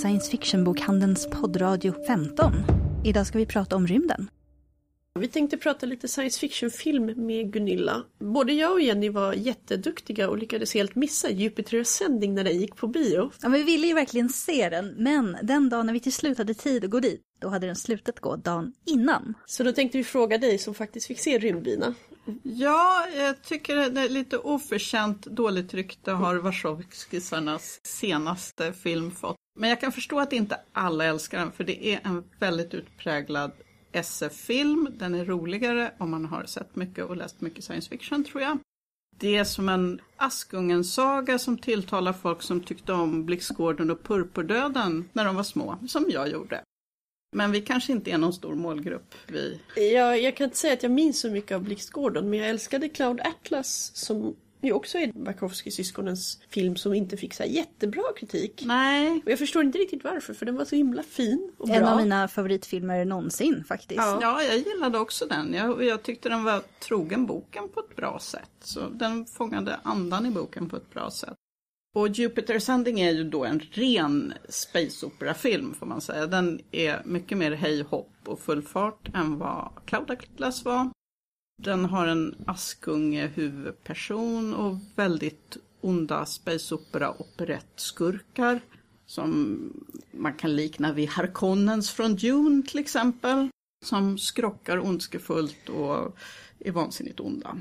science fiction-bokhandelns poddradio 15. Idag ska vi prata om rymden. Vi tänkte prata lite science fiction-film med Gunilla. Både jag och Jenny var jätteduktiga och lyckades helt missa Jupiter Ascending när den gick på bio. Ja, men vi ville ju verkligen se den, men den dagen när vi till slut hade tid att gå dit, då hade den slutat gå dagen innan. Så då tänkte vi fråga dig som faktiskt fick se Rymdbina. Ja, jag tycker det är lite oförtjänt dåligt rykte har Wachowskisarnas senaste film fått. Men jag kan förstå att inte alla älskar den, för det är en väldigt utpräglad SF-film. Den är roligare om man har sett mycket och läst mycket science fiction, tror jag. Det är som en Askungen-saga som tilltalar folk som tyckte om Blixtgården och Purpurdöden när de var små, som jag gjorde. Men vi kanske inte är någon stor målgrupp. Vi. Jag, jag kan inte säga att jag minns så mycket av Blixtgården, men jag älskade Cloud Atlas som ju också är Wachowski-syskonens film som inte fick så jättebra kritik. Nej. Och jag förstår inte riktigt varför, för den var så himla fin och En bra. av mina favoritfilmer någonsin faktiskt. Ja. ja, jag gillade också den. Jag, jag tyckte den var trogen boken på ett bra sätt. Så den fångade andan i boken på ett bra sätt. Och Jupiter Ascending är ju då en ren space opera-film får man säga. Den är mycket mer hej hopp och full fart än vad Cloud Atlas var. Den har en Askunge huvudperson och väldigt onda space opera operettskurkar som man kan likna vid Harkonnens från Dune till exempel. Som skrockar ondskefullt och är vansinnigt onda.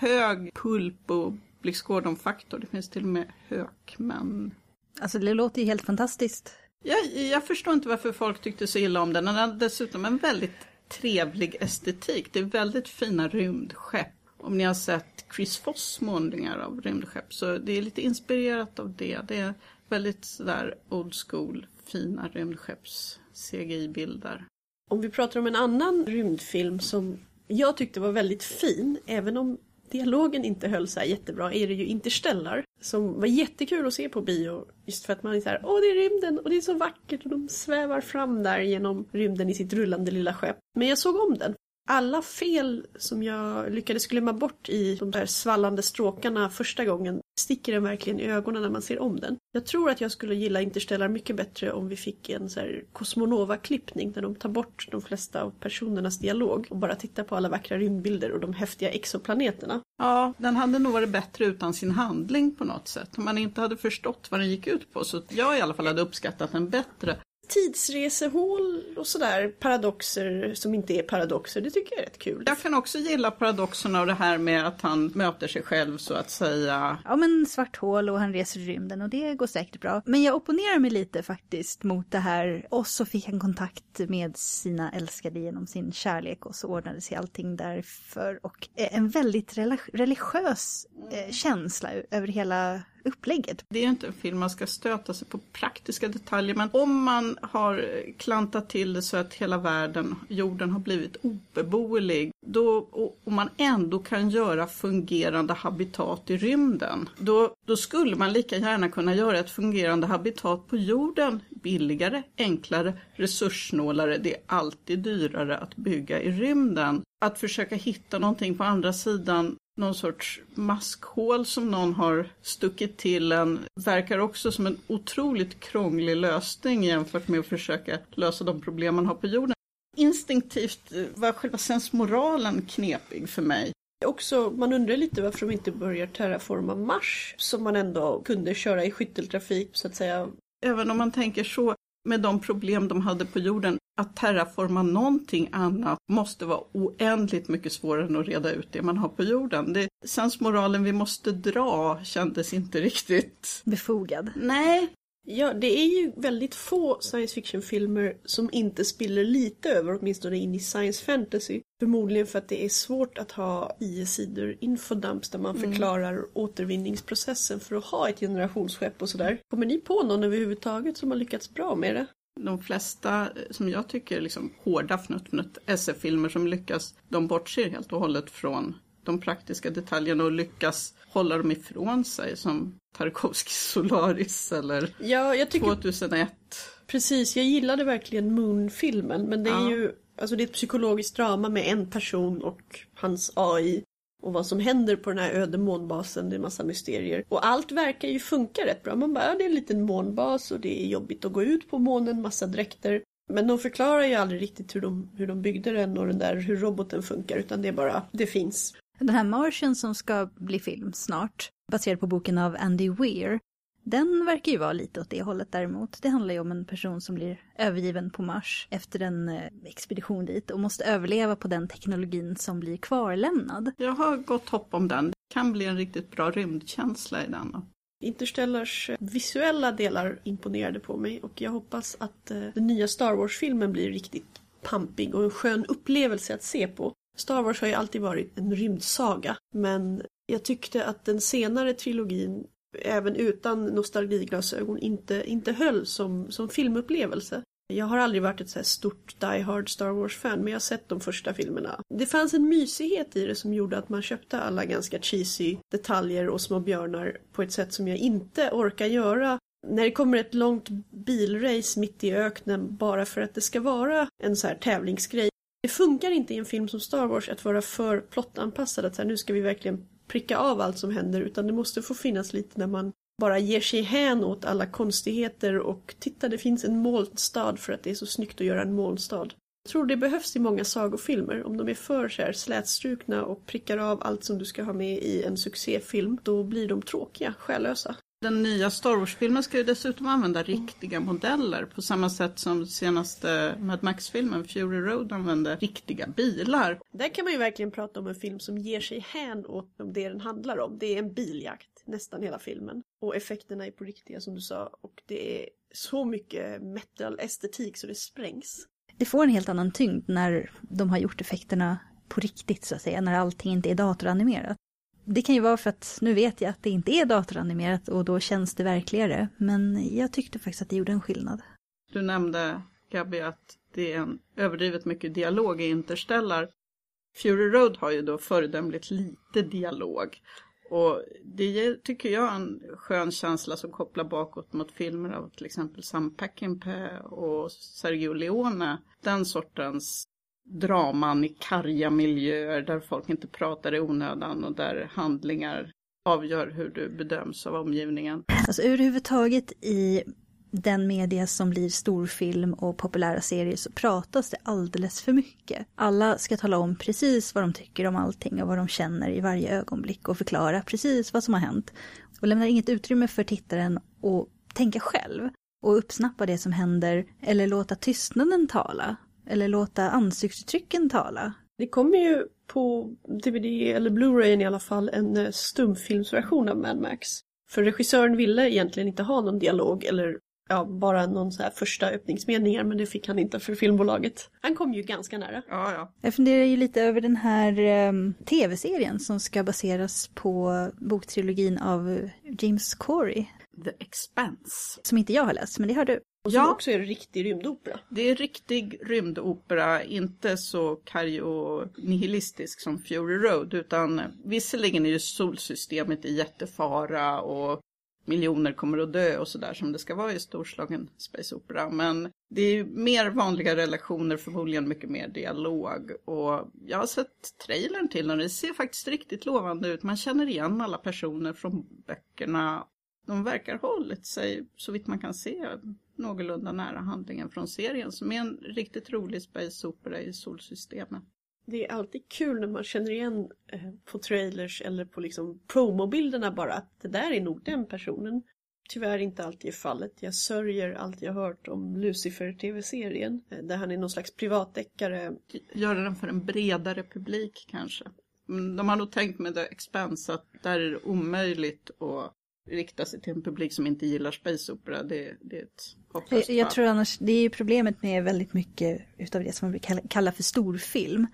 Hög pulp och Blixtgården-faktor. Det finns till och med hökmän. Alltså det låter ju helt fantastiskt. Jag, jag förstår inte varför folk tyckte så illa om den. Den har dessutom en väldigt trevlig estetik. Det är väldigt fina rymdskepp. Om ni har sett Chris Foss målningar av rymdskepp så det är lite inspirerat av det. Det är väldigt sådär old school, fina rymdskepps CGI-bilder. Om vi pratar om en annan rymdfilm som jag tyckte var väldigt fin, även om dialogen inte höll så här jättebra, är det ju Interstellar. Som var jättekul att se på bio. Just för att man är så här, åh det är rymden och det är så vackert och de svävar fram där genom rymden i sitt rullande lilla skepp. Men jag såg om den. Alla fel som jag lyckades glömma bort i de där svallande stråkarna första gången sticker den verkligen i ögonen när man ser om den. Jag tror att jag skulle gilla Interstellar mycket bättre om vi fick en så här Cosmonova-klippning där de tar bort de flesta av personernas dialog och bara tittar på alla vackra rymdbilder och de häftiga exoplaneterna. Ja, den hade nog varit bättre utan sin handling på något sätt. Om man inte hade förstått vad den gick ut på. Så jag i alla fall hade uppskattat den bättre. Tidsresehål och sådär, paradoxer som inte är paradoxer, det tycker jag är rätt kul. Jag kan också gilla paradoxerna och det här med att han möter sig själv så att säga. Ja men svart hål och han reser i rymden och det går säkert bra. Men jag opponerar mig lite faktiskt mot det här. Och så fick han kontakt med sina älskade genom sin kärlek och så ordnade sig allting därför. Och en väldigt religiös eh, känsla över hela upplägget. Det är inte en film man ska stöta sig på praktiska detaljer men om man har klantat till det så att hela världen, jorden har blivit obeboelig då, och, och man ändå kan göra fungerande habitat i rymden då, då skulle man lika gärna kunna göra ett fungerande habitat på jorden billigare, enklare, resurssnålare. Det är alltid dyrare att bygga i rymden. Att försöka hitta någonting på andra sidan någon sorts maskhål som någon har stuckit till en verkar också som en otroligt krånglig lösning jämfört med att försöka lösa de problem man har på jorden. Instinktivt var själva sensmoralen knepig för mig. Också, man undrar lite varför de inte börjar terraforma Mars som man ändå kunde köra i skytteltrafik så att säga. Även om man tänker så, med de problem de hade på jorden, att terraforma någonting annat måste vara oändligt mycket svårare än att reda ut det man har på jorden. Det, sensmoralen vi måste dra kändes inte riktigt befogad. Nej. Ja, det är ju väldigt få science fiction-filmer som inte spiller lite över, åtminstone in i science fantasy. Förmodligen för att det är svårt att ha IE-sidor infodumps där man mm. förklarar återvinningsprocessen för att ha ett generationsskepp och sådär. Kommer ni på någon överhuvudtaget som har lyckats bra med det? De flesta som jag tycker liksom hårda fnutt-fnutt SF-filmer som lyckas, de bortser helt och hållet från de praktiska detaljerna och lyckas hålla dem ifrån sig som Tarkovskij Solaris eller ja, tycker... 2001. Precis, jag gillade verkligen Moon-filmen men det är ja. ju alltså det är ett psykologiskt drama med en person och hans AI och vad som händer på den här öde månbasen. Det är en massa mysterier. Och allt verkar ju funka rätt bra. Man bara, ja, det är en liten månbas och det är jobbigt att gå ut på månen, massa dräkter. Men de förklarar ju aldrig riktigt hur de, hur de byggde den och den där, hur roboten funkar utan det är bara, det finns. Den här Martian som ska bli film snart, baserad på boken av Andy Weir, den verkar ju vara lite åt det hållet däremot. Det handlar ju om en person som blir övergiven på Mars efter en eh, expedition dit och måste överleva på den teknologin som blir kvarlämnad. Jag har gott hopp om den. Det kan bli en riktigt bra rymdkänsla i den. Interstellars visuella delar imponerade på mig och jag hoppas att eh, den nya Star Wars-filmen blir riktigt pampig och en skön upplevelse att se på. Star Wars har ju alltid varit en rymdsaga men jag tyckte att den senare trilogin även utan nostalgiglasögon inte, inte höll som, som filmupplevelse. Jag har aldrig varit ett så här stort Die Hard Star Wars-fan men jag har sett de första filmerna. Det fanns en mysighet i det som gjorde att man köpte alla ganska cheesy detaljer och små björnar på ett sätt som jag inte orkar göra när det kommer ett långt bilrace mitt i öknen bara för att det ska vara en så här tävlingsgrej. Det funkar inte i en film som Star Wars att vara för plottanpassad, att så här, nu ska vi verkligen pricka av allt som händer utan det måste få finnas lite när man bara ger sig hän åt alla konstigheter och titta det finns en molnstad för att det är så snyggt att göra en molnstad. Jag tror det behövs i många sagofilmer. Om de är för så här slätstrukna och prickar av allt som du ska ha med i en succéfilm, då blir de tråkiga, själlösa. Den nya Star Wars-filmen ska ju dessutom använda riktiga modeller på samma sätt som senaste Mad Max-filmen Fury Road använde riktiga bilar. Där kan man ju verkligen prata om en film som ger sig hän åt det den handlar om. Det är en biljakt nästan hela filmen. Och effekterna är på riktiga som du sa och det är så mycket metal-estetik så det sprängs. Det får en helt annan tyngd när de har gjort effekterna på riktigt så att säga, när allting inte är datoranimerat. Det kan ju vara för att nu vet jag att det inte är datoranimerat och då känns det verkligare. Men jag tyckte faktiskt att det gjorde en skillnad. Du nämnde, Gabby, att det är en överdrivet mycket dialog i Interstellar. Fury Road har ju då föredömligt lite dialog. Och det tycker jag är en skön känsla som kopplar bakåt mot filmer av till exempel Sam Peckinpah och Sergio Leone. Den sortens draman i karga miljöer där folk inte pratar i onödan och där handlingar avgör hur du bedöms av omgivningen. Alltså överhuvudtaget i den media som blir storfilm och populära serier så pratas det alldeles för mycket. Alla ska tala om precis vad de tycker om allting och vad de känner i varje ögonblick och förklara precis vad som har hänt. Och lämnar inget utrymme för tittaren att tänka själv och uppsnappa det som händer eller låta tystnaden tala eller låta ansiktsuttrycken tala. Det kommer ju på DVD eller Blu-ray i alla fall en eh, stumfilmsversion av Mad Max. För regissören ville egentligen inte ha någon dialog eller ja, bara någon så här första öppningsmeningar men det fick han inte för filmbolaget. Han kom ju ganska nära. Ja, ja. Jag funderar ju lite över den här um, tv-serien som ska baseras på boktrilogin av James Corey. The Expanse. Som inte jag har läst, men det har du. Och som Ja. också är en riktig rymdopera. Det är riktig rymdopera, inte så karg och nihilistisk som Fury Road, utan visserligen är ju solsystemet i jättefara och miljoner kommer att dö och sådär som det ska vara i storslagen space opera. Men det är ju mer vanliga relationer, förmodligen mycket mer dialog. Och jag har sett trailern till den och det ser faktiskt riktigt lovande ut. Man känner igen alla personer från böckerna. De verkar ha hållit sig, så vitt man kan se, någorlunda nära handlingen från serien som är en riktigt rolig space opera i solsystemet. Det är alltid kul när man känner igen eh, på trailers eller på liksom promobilderna bara att det där är nog den personen. Tyvärr inte alltid fallet. Jag sörjer allt jag hört om Lucifer tv-serien eh, där han är någon slags privatdeckare. Göra den för en bredare publik kanske. Mm, De har nog tänkt med The Expanse att där är det omöjligt att rikta sig till en publik som inte gillar space opera. Det, det är ett hopplöst Jag, jag tror annars, det är ju problemet med väldigt mycket utav det som man brukar kalla, för storfilm.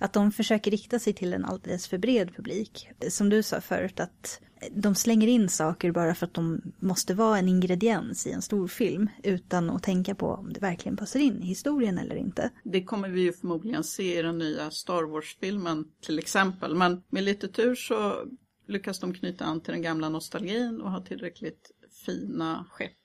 Att de försöker rikta sig till en alldeles för bred publik. Som du sa förut, att de slänger in saker bara för att de måste vara en ingrediens i en storfilm. Utan att tänka på om det verkligen passar in i historien eller inte. Det kommer vi ju förmodligen se i den nya Star Wars-filmen till exempel. Men med lite tur så lyckas de knyta an till den gamla nostalgin och ha tillräckligt fina skepp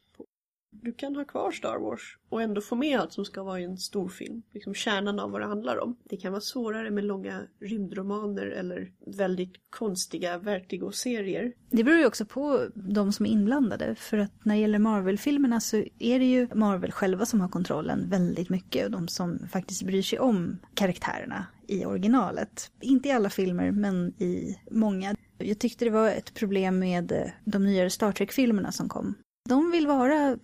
du kan ha kvar Star Wars och ändå få med allt som ska vara i en stor film. Liksom kärnan av vad det handlar om. Det kan vara svårare med långa rymdromaner eller väldigt konstiga Vertigo-serier. Det beror ju också på de som är inblandade. För att när det gäller Marvel-filmerna så är det ju Marvel själva som har kontrollen väldigt mycket. Och de som faktiskt bryr sig om karaktärerna i originalet. Inte i alla filmer, men i många. Jag tyckte det var ett problem med de nyare Star Trek-filmerna som kom. De vill vara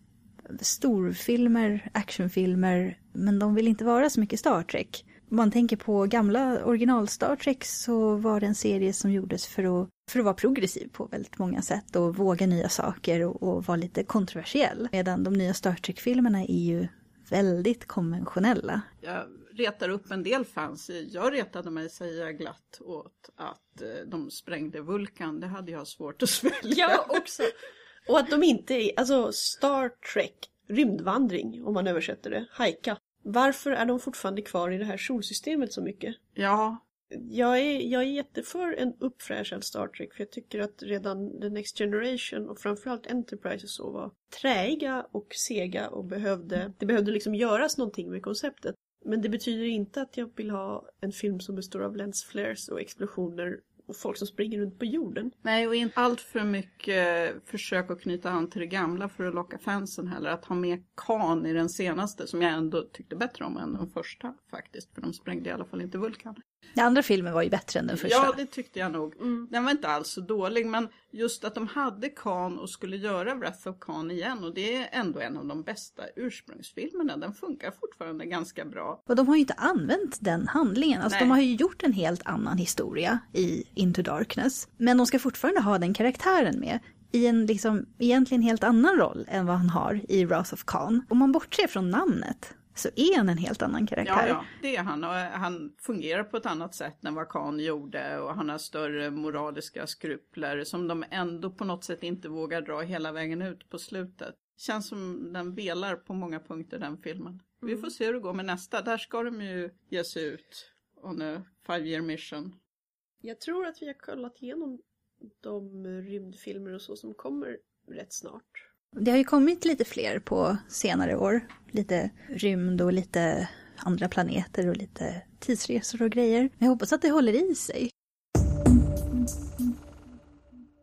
storfilmer, actionfilmer, men de vill inte vara så mycket Star Trek. Om man tänker på gamla original Star Trek så var det en serie som gjordes för att, för att vara progressiv på väldigt många sätt och våga nya saker och, och vara lite kontroversiell. Medan de nya Star Trek-filmerna är ju väldigt konventionella. Jag retar upp en del fans. Jag retade mig, säger jag glatt, åt att eh, de sprängde Vulkan. Det hade jag svårt att svälja. Jag också. Och att de inte är, alltså Star Trek, rymdvandring om man översätter det, hajka. Varför är de fortfarande kvar i det här solsystemet så mycket? Ja. Jag är, jag är jätteför en uppfräschad Star Trek för jag tycker att redan The Next Generation och framförallt Enterprise och så var träiga och sega och behövde, det behövde liksom göras någonting med konceptet. Men det betyder inte att jag vill ha en film som består av lensflares och explosioner och folk som springer runt på jorden. Nej, och inte allt för mycket försök att knyta an till det gamla för att locka fansen heller. Att ha med Kan i den senaste, som jag ändå tyckte bättre om än den första faktiskt. För de sprängde i alla fall inte Vulkan. Den andra filmen var ju bättre än den första. Ja, det tyckte jag nog. Mm. Den var inte alls så dålig, men just att de hade Khan och skulle göra Wrath of Khan igen och det är ändå en av de bästa ursprungsfilmerna. Den funkar fortfarande ganska bra. Och de har ju inte använt den handlingen. Alltså Nej. de har ju gjort en helt annan historia i Into Darkness. Men de ska fortfarande ha den karaktären med i en liksom egentligen helt annan roll än vad han har i Wrath of Khan. Om man bortser från namnet så är han en helt annan karaktär. Ja, ja, det är han och han fungerar på ett annat sätt än vad Khan gjorde och han har större moraliska skrupler som de ändå på något sätt inte vågar dra hela vägen ut på slutet. Känns som den velar på många punkter den filmen. Mm. Vi får se hur det går med nästa. Där ska de ju ge sig ut on a five year mission. Jag tror att vi har kollat igenom de rymdfilmer och så som kommer rätt snart. Det har ju kommit lite fler på senare år. Lite rymd och lite andra planeter och lite tidsresor och grejer. Men jag hoppas att det håller i sig.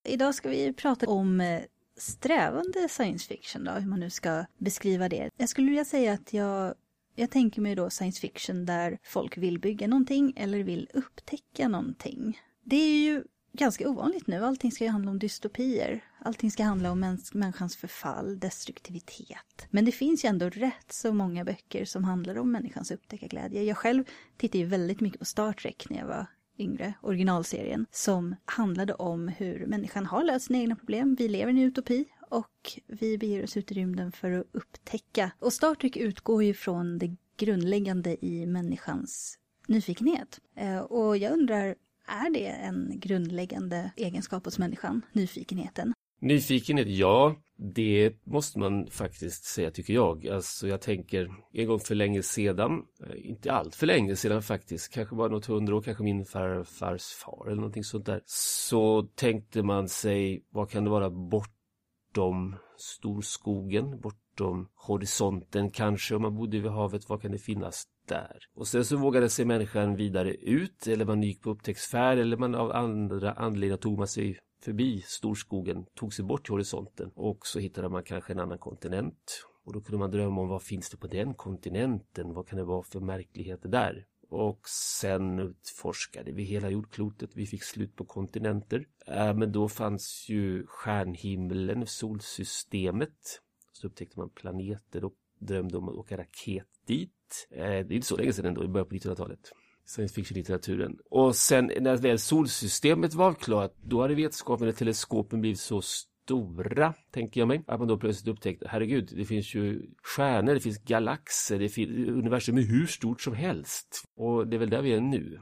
Idag ska vi prata om eh, strävande science fiction då, hur man nu ska beskriva det. Jag skulle vilja säga att jag, jag tänker mig då science fiction där folk vill bygga någonting eller vill upptäcka någonting. Det är ju ganska ovanligt nu. Allting ska ju handla om dystopier. Allting ska handla om mäns människans förfall, destruktivitet. Men det finns ju ändå rätt så många böcker som handlar om människans upptäckarglädje. Jag själv tittade ju väldigt mycket på Star Trek när jag var yngre, originalserien, som handlade om hur människan har löst sina egna problem. Vi lever i en utopi och vi beger oss ut i rymden för att upptäcka. Och Star Trek utgår ju från det grundläggande i människans nyfikenhet. Eh, och jag undrar, är det en grundläggande egenskap hos människan, nyfikenheten? Nyfikenhet, ja. Det måste man faktiskt säga tycker jag. Alltså jag tänker en gång för länge sedan, eh, inte allt för länge sedan faktiskt, kanske bara något hundra år, kanske min farfars far eller någonting sånt där. Så tänkte man sig, vad kan det vara bortom storskogen, bortom horisonten kanske, om man bodde vid havet, vad kan det finnas där? Och sen så vågade sig människan vidare ut, eller man gick på upptäcktsfärd, eller man av andra anledningar tog man sig förbi storskogen, tog sig bort till horisonten och så hittade man kanske en annan kontinent. Och då kunde man drömma om vad finns det på den kontinenten? Vad kan det vara för märkligheter där? Och sen utforskade vi hela jordklotet. Vi fick slut på kontinenter. Äh, men då fanns ju stjärnhimlen, solsystemet. Så upptäckte man planeter och drömde om att åka raket dit eh, det är inte så länge sedan ändå, i början på 1900-talet science fiction-litteraturen. Och sen när väl solsystemet var avklarat, då hade vetenskapen och teleskopen blivit så stora, tänker jag mig, att man då plötsligt upptäckte, herregud, det finns ju stjärnor, det finns galaxer, det finns universum är hur stort som helst. Och det är väl där vi är nu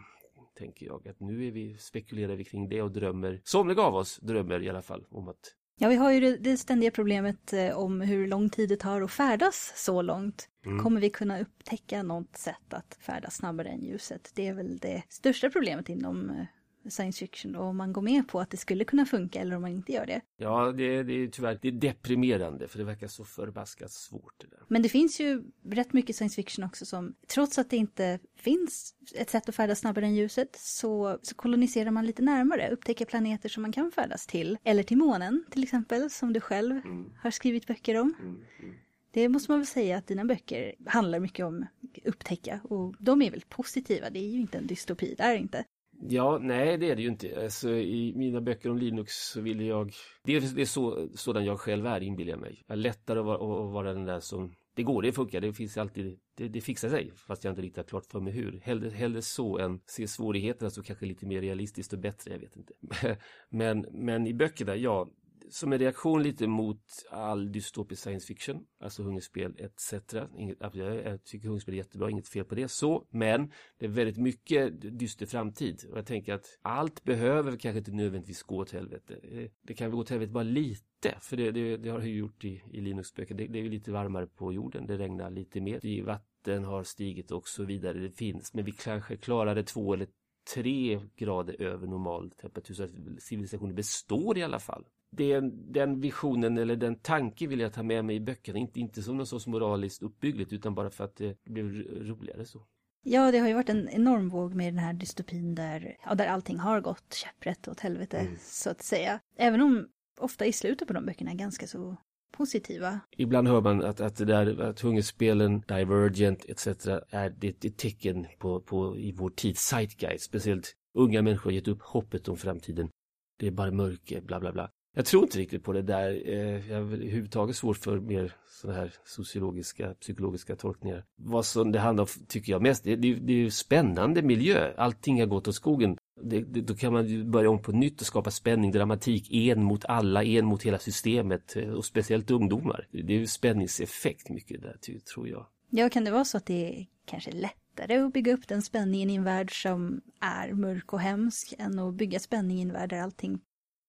tänker jag. Att nu är vi, spekulerar vi kring det och drömmer, somliga av oss drömmer i alla fall om att Ja, vi har ju det, ständiga problemet eh, om hur lång tid det tar att färdas så långt. Mm. Kommer vi kunna upptäcka något sätt att färdas snabbare än ljuset? Det är väl det största problemet inom eh, science fiction och om man går med på att det skulle kunna funka eller om man inte gör det. Ja, det, det är tyvärr det är deprimerande för det verkar så förbaskat svårt. Det där. Men det finns ju rätt mycket science fiction också som, trots att det inte finns ett sätt att färdas snabbare än ljuset, så, så koloniserar man lite närmare, upptäcker planeter som man kan färdas till. Eller till månen till exempel, som du själv Mm. har skrivit böcker om. Mm, mm. Det måste man väl säga att dina böcker handlar mycket om upptäcka och de är väl positiva, det är ju inte en dystopi, det är det inte. Ja, nej det är det ju inte. Alltså, I mina böcker om Linux så vill jag... Det är, det är så, sådan jag själv är, inbillar jag mig. Jag är lättare att vara, att vara den där som... Det går, det funkar, det finns alltid... Det, det fixar sig, fast jag inte riktigt har klart för mig hur. Hellre, hellre så än se svårigheterna så kanske lite mer realistiskt och bättre, jag vet inte. Men, men i böckerna, ja, som en reaktion lite mot all dystopisk science fiction, alltså hungerspel etc. Inget, alltså, jag, tycker hungerspel är jättebra, inget fel på det så, men det är väldigt mycket dyster framtid och jag tänker att allt behöver kanske inte nödvändigtvis gå åt helvete. Eh, det kan väl gå åt helvete bara lite, för det, det, det har ju gjort i, i Linux-böcker. Det, det är ju lite varmare på jorden, det regnar lite mer, I vatten har stigit och så vidare. Det finns, men vi kanske klarade två eller tre grader över normal temperatur så att civilisationen består i alla fall. Det, den visionen eller den tanken vill jag ta med mig i böckerna, inte, inte som något sorts moraliskt uppbyggligt utan bara för att det blev roligare så. Ja, det har ju varit en enorm våg med den här dystopin där, ja, där allting har gått käpprätt åt helvete, Mm. så att säga. Även om ofta i slutet på de böckerna är ganska så positiva. Ibland hör man att, att det där att hungerspelen, Divergent etc. är det ett tecken på, på i vår tid, zeitgeist, speciellt unga människor har gett upp hoppet om framtiden. Det är bara mörker, bla bla bla. Jag tror inte riktigt på det där. Eh, jag har väl överhuvudtaget svårt för mer sådana här sociologiska, psykologiska tolkningar. Vad som det handlar om, tycker jag mest, det, det, det är ju spännande miljö. Allting har gått åt skogen. Det, det, då kan man ju börja om på nytt och skapa spänning, dramatik, en mot alla, en mot hela systemet eh, och speciellt ungdomar. Det är ju spänningseffekt mycket där, tror jag. Ja, kan det vara så att det är kanske lättare att bygga upp den spänningen i en värld som är mörk och hemsk än att bygga spänning i en värld där allting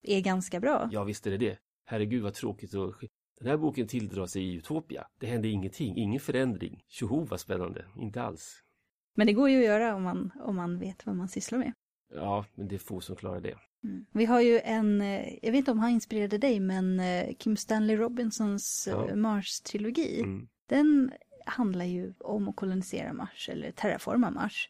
är ganska bra? Ja, visst är det det. Herregud vad tråkigt. Och... Den här boken tilldrar sig i Utopia. Det hände ingenting, ingen förändring. Tjoho vad spännande, inte alls. Men det går ju att göra om man, om man vet vad man sysslar med. Ja, men det är få som klarar det. Mm. Vi har ju en, eh, jag vet inte om han inspirerade dig, men eh, Kim Stanley Robinsons eh, Ja. Mars-trilogi. Mm. Den handlar ju om att kolonisera Mars eller terraforma Mars.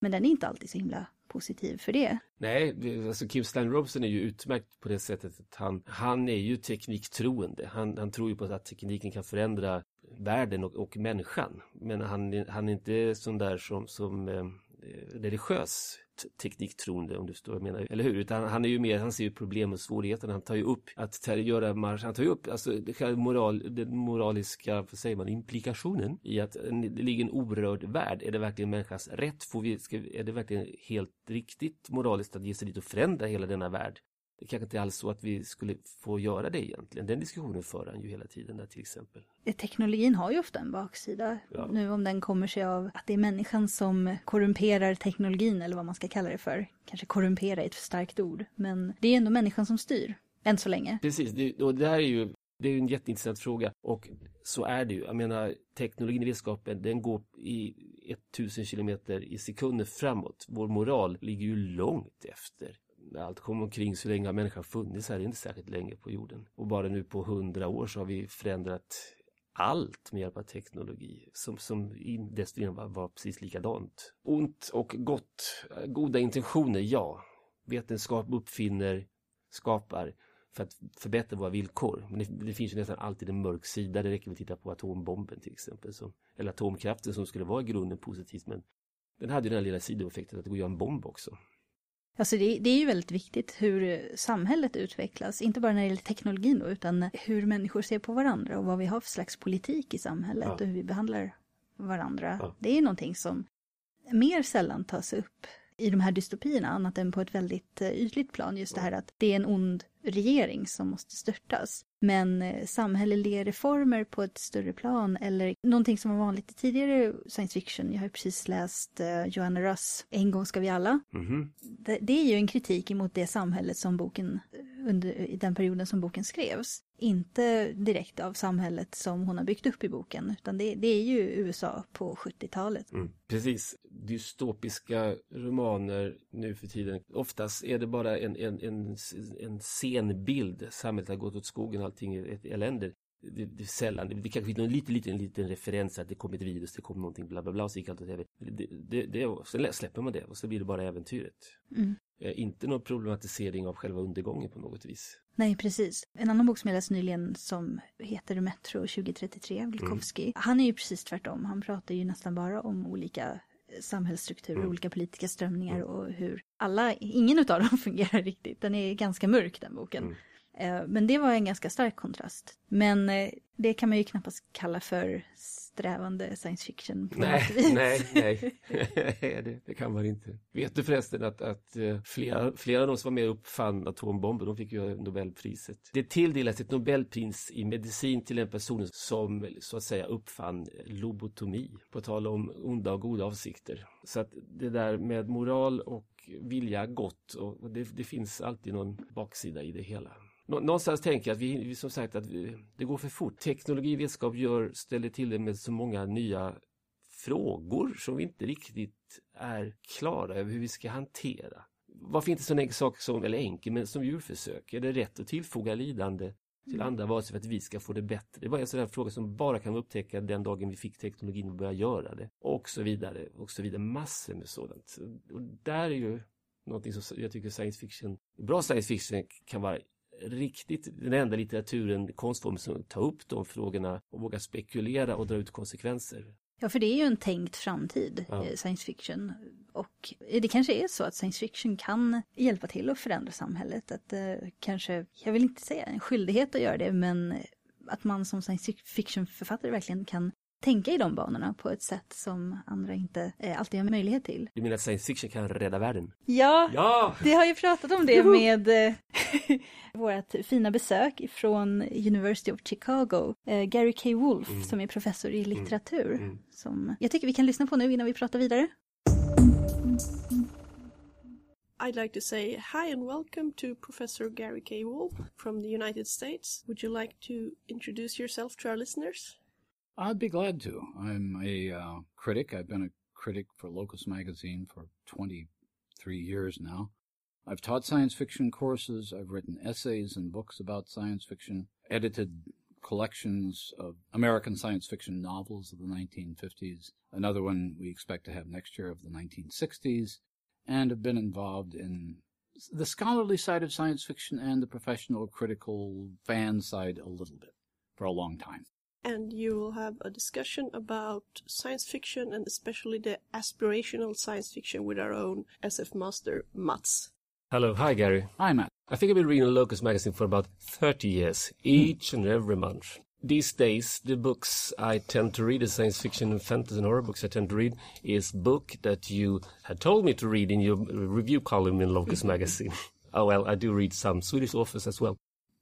Men den är inte alltid så himla positiv för det. Nej, alltså Kim Stan-Robinson är ju utmärkt på det sättet att han, han är ju tekniktroende. Han, han tror ju på att tekniken kan förändra världen och, och människan. Men han, är- han är inte sån där som, som eh, eh religiös tekniktroende om du förstår vad jag menar, eller hur? Utan han är ju mer, han ser ju problem och svårigheter. Han tar ju upp att ter- göra marsch, han tar ju upp alltså moral, den moraliska, vad säger man, implikationen i att det ligger en orörd värld. Är det verkligen människans rätt? Får vi, ska, är det verkligen helt riktigt moraliskt att ge sig dit och förändra hela denna värld? Det kanske inte alls så att vi skulle få göra det egentligen. Den diskussionen för han ju hela tiden där till exempel. Teknologin har ju ofta en baksida. Ja. Nu om den kommer sig av att det är människan som korrumperar teknologin eller vad man ska kalla det för. Kanske korrumpera är ett för starkt ord. Men det är ändå människan som styr. Än så länge. Precis, det, och det här är ju det är en jätteintressant fråga och så är det ju. Jag menar teknologin i vetenskapen den går i 1000 kilometer i sekunder framåt. Vår moral ligger ju långt efter. När allt kommer omkring så länge har människan funnits här, är inte särskilt länge på jorden. Och bara nu på hundra år så har vi förändrat allt med hjälp av teknologi som, som in- dessförinnan var, var precis likadant. Ont och gott, goda intentioner, ja. Vetenskap uppfinner, skapar för att förbättra våra villkor. Men det, det finns ju nästan alltid en mörk sida. Det räcker med att titta på atombomben till exempel. Som, eller atomkraften som skulle vara i grunden positivt. Men den hade ju den här lilla sidoeffekten att det går att göra en bomb också. Alltså det, det är ju väldigt viktigt hur samhället utvecklas. Inte bara när det gäller teknologin då, utan hur människor ser på varandra och vad vi har för slags politik i samhället Ja. och hur vi behandlar varandra. Ja. Det är någonting som mer sällan tas upp i de här dystopierna, annat än på ett väldigt eh, ytligt plan. Just det här att det är en ond regering som måste störtas. Men eh, samhälleliga reformer på ett större plan eller någonting som var vanligt i tidigare science fiction. Jag har precis läst eh, Joanna Russ, En gång ska vi alla. Mhm. Det, det är ju en kritik emot det samhället som boken, under i den perioden som boken skrevs. Inte direkt av samhället som hon har byggt upp i boken, utan det, det är ju USA på 70-talet. Mm. Precis. dystopiska romaner nu för tiden. Oftast är det bara en, en, en, en scenbild. Samhället har gått åt skogen, allting är ett elände. Det, det är sällan, det, det kanske finns någon liten, liten, liten referens att det kommer ett virus, det kommer någonting, bla bla bla, och så gick allt åt det, det, det, Sen släpper man det och så blir det bara äventyret. Mm. Eh, inte någon problematisering av själva undergången på något vis. Nej, precis. En annan bok som jag läste nyligen som heter Metro 2033 av Glukowski. Mm. Han är ju precis tvärtom. Han pratar ju nästan bara om olika samhällsstrukturer, mm. olika politiska strömningar mm. och hur alla, ingen av dem fungerar riktigt. Den är ganska mörk den boken. Mm. Eh, men det var en ganska stark kontrast. Men eh, det kan man ju knappast kalla för strävande science fiction på nej. Nej, nej, det, det, kan man inte. Vet du förresten att, att eh, flera, flera av de som var med och uppfann atombomben, de fick ju Nobelpriset. Det tilldelas ett Nobelpris i medicin till en person som så att säga uppfann lobotomi, på tal om onda och goda avsikter. Så att det där med moral och vilja gott, och det, det finns alltid någon baksida i det hela någonstans tänker jag att vi, som sagt att vi, det går för fort. Teknologi och vetenskap gör, ställer till det med så många nya frågor som vi inte riktigt är klara över hur vi ska hantera. Varför inte sån enkel sak som, eller enkel, men som djurförsök? Är det rätt att tillfoga lidande till mm. andra varelser för att vi ska få det bättre? Det var en sån här fråga som bara kan upptäcka den dagen vi fick teknologin och börja göra det. Och så vidare, och så vidare. Massor med sådant. Och där är ju någonting som jag tycker science fiction, bra science fiction kan vara riktigt den enda litteraturen, konstformen som tar upp de frågorna och vågar spekulera och dra ut konsekvenser. Ja, för det är ju en tänkt framtid, ja. Eh, science fiction. Och det kanske är så att science fiction kan hjälpa till att förändra samhället. Att eh, kanske, jag vill inte säga en skyldighet att göra det, men att man som science fiction-författare verkligen kan tänka i de banorna på ett sätt som andra inte eh, alltid har möjlighet till. Du menar att science fiction kan rädda världen? Ja, ja! vi har ju pratat om det med eh, vårt fina besök från University of Chicago, eh, Gary K. Wolf mm. som är professor i mm. litteratur. Mm. Som jag tycker vi kan lyssna på nu innan vi pratar vidare. I'd like to say hi and welcome to Professor Gary K. Wolf from the United States. Would you like to introduce yourself to our listeners? I'd be glad to. I'm a uh, critic. I've been a critic for Locus Magazine for 23 years now. I've taught science fiction courses. I've written essays and books about science fiction, edited collections of American science fiction novels of the 1950s, another one we expect to have next year of the 1960s, and have been involved in the scholarly side of science fiction and the professional critical fan side a little bit for a long time and you will have a discussion about science fiction and especially the aspirational science fiction with our own SF master, Mats. Hello, hi Gary. Hi Matt. I think I've been reading Locus magazine for about 30 years, each and every month. These days, the books I tend to read, the science fiction and fantasy and horror books I tend to read, is book that you had told me to read in your review column in Locus magazine. oh well, I do read some Swedish authors as well.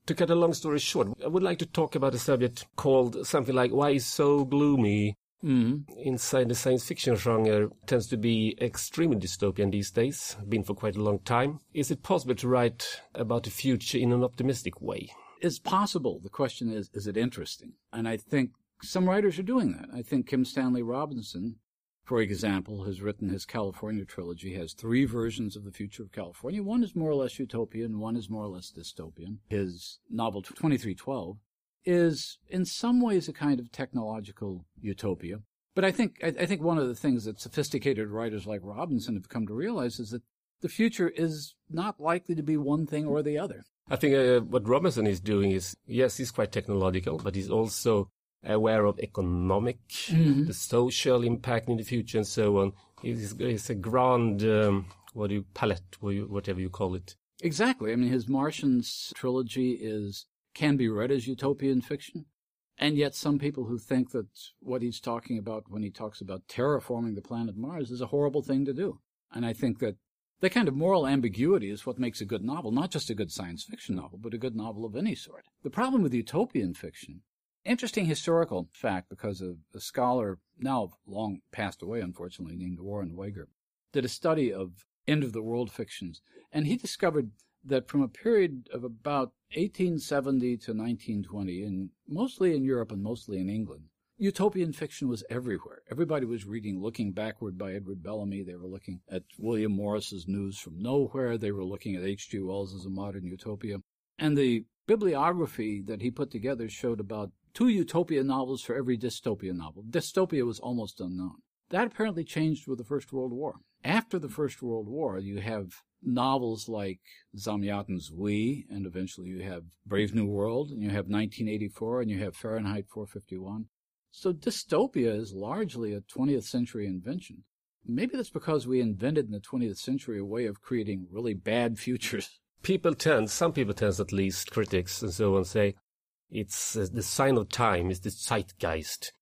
To cut a long story short, I would like to talk about a subject called something like Why is so gloomy? Mm. Inside the science fiction genre tends to be extremely dystopian these days, been for quite a long time. Is it possible to write about the future in an optimistic way? It's possible. The question is, is it interesting? And I think some writers are doing that. I think Kim Stanley Robinson for example, has written his California trilogy, has three versions of the future of California. One is more or less utopian, one is more or less dystopian. His novel 2312 is in some ways a kind of technological utopia. But I think I, I think one of the things that sophisticated writers like Robinson have come to realize is that the future is not likely to be one thing or the other. I think uh, what Robinson is doing is, yes, he's quite technological, but he's also aware of economic, mm-hmm. the social impact in the future, and so on. It's, it's a grand, um, what do you palette, whatever you call it. Exactly. I mean, his Martians trilogy is can be read as utopian fiction, and yet some people who think that what he's talking about when he talks about terraforming the planet Mars is a horrible thing to do. And I think that that kind of moral ambiguity is what makes a good novel, not just a good science fiction novel, but a good novel of any sort. The problem with utopian fiction Interesting historical fact because of a scholar now long passed away, unfortunately, named Warren Wager, did a study of end of the world fictions. And he discovered that from a period of about 1870 to 1920, and mostly in Europe and mostly in England, utopian fiction was everywhere. Everybody was reading Looking Backward by Edward Bellamy. They were looking at William Morris's News from Nowhere. They were looking at H.G. Wells a modern utopia. And the bibliography that he put together showed about two utopia novels for every dystopia novel. Dystopia was almost unknown. That apparently changed with the First World War. After the First World War, you have novels like Zamyatin's We, and eventually you have Brave New World, and you have 1984, and you have Fahrenheit 451. So dystopia is largely a 20th century invention. Maybe that's because we invented in the 20th century a way of creating really bad futures. People tend, some people tend at least, critics and so on, say it's uh, the sign of time, is the zeitgeist.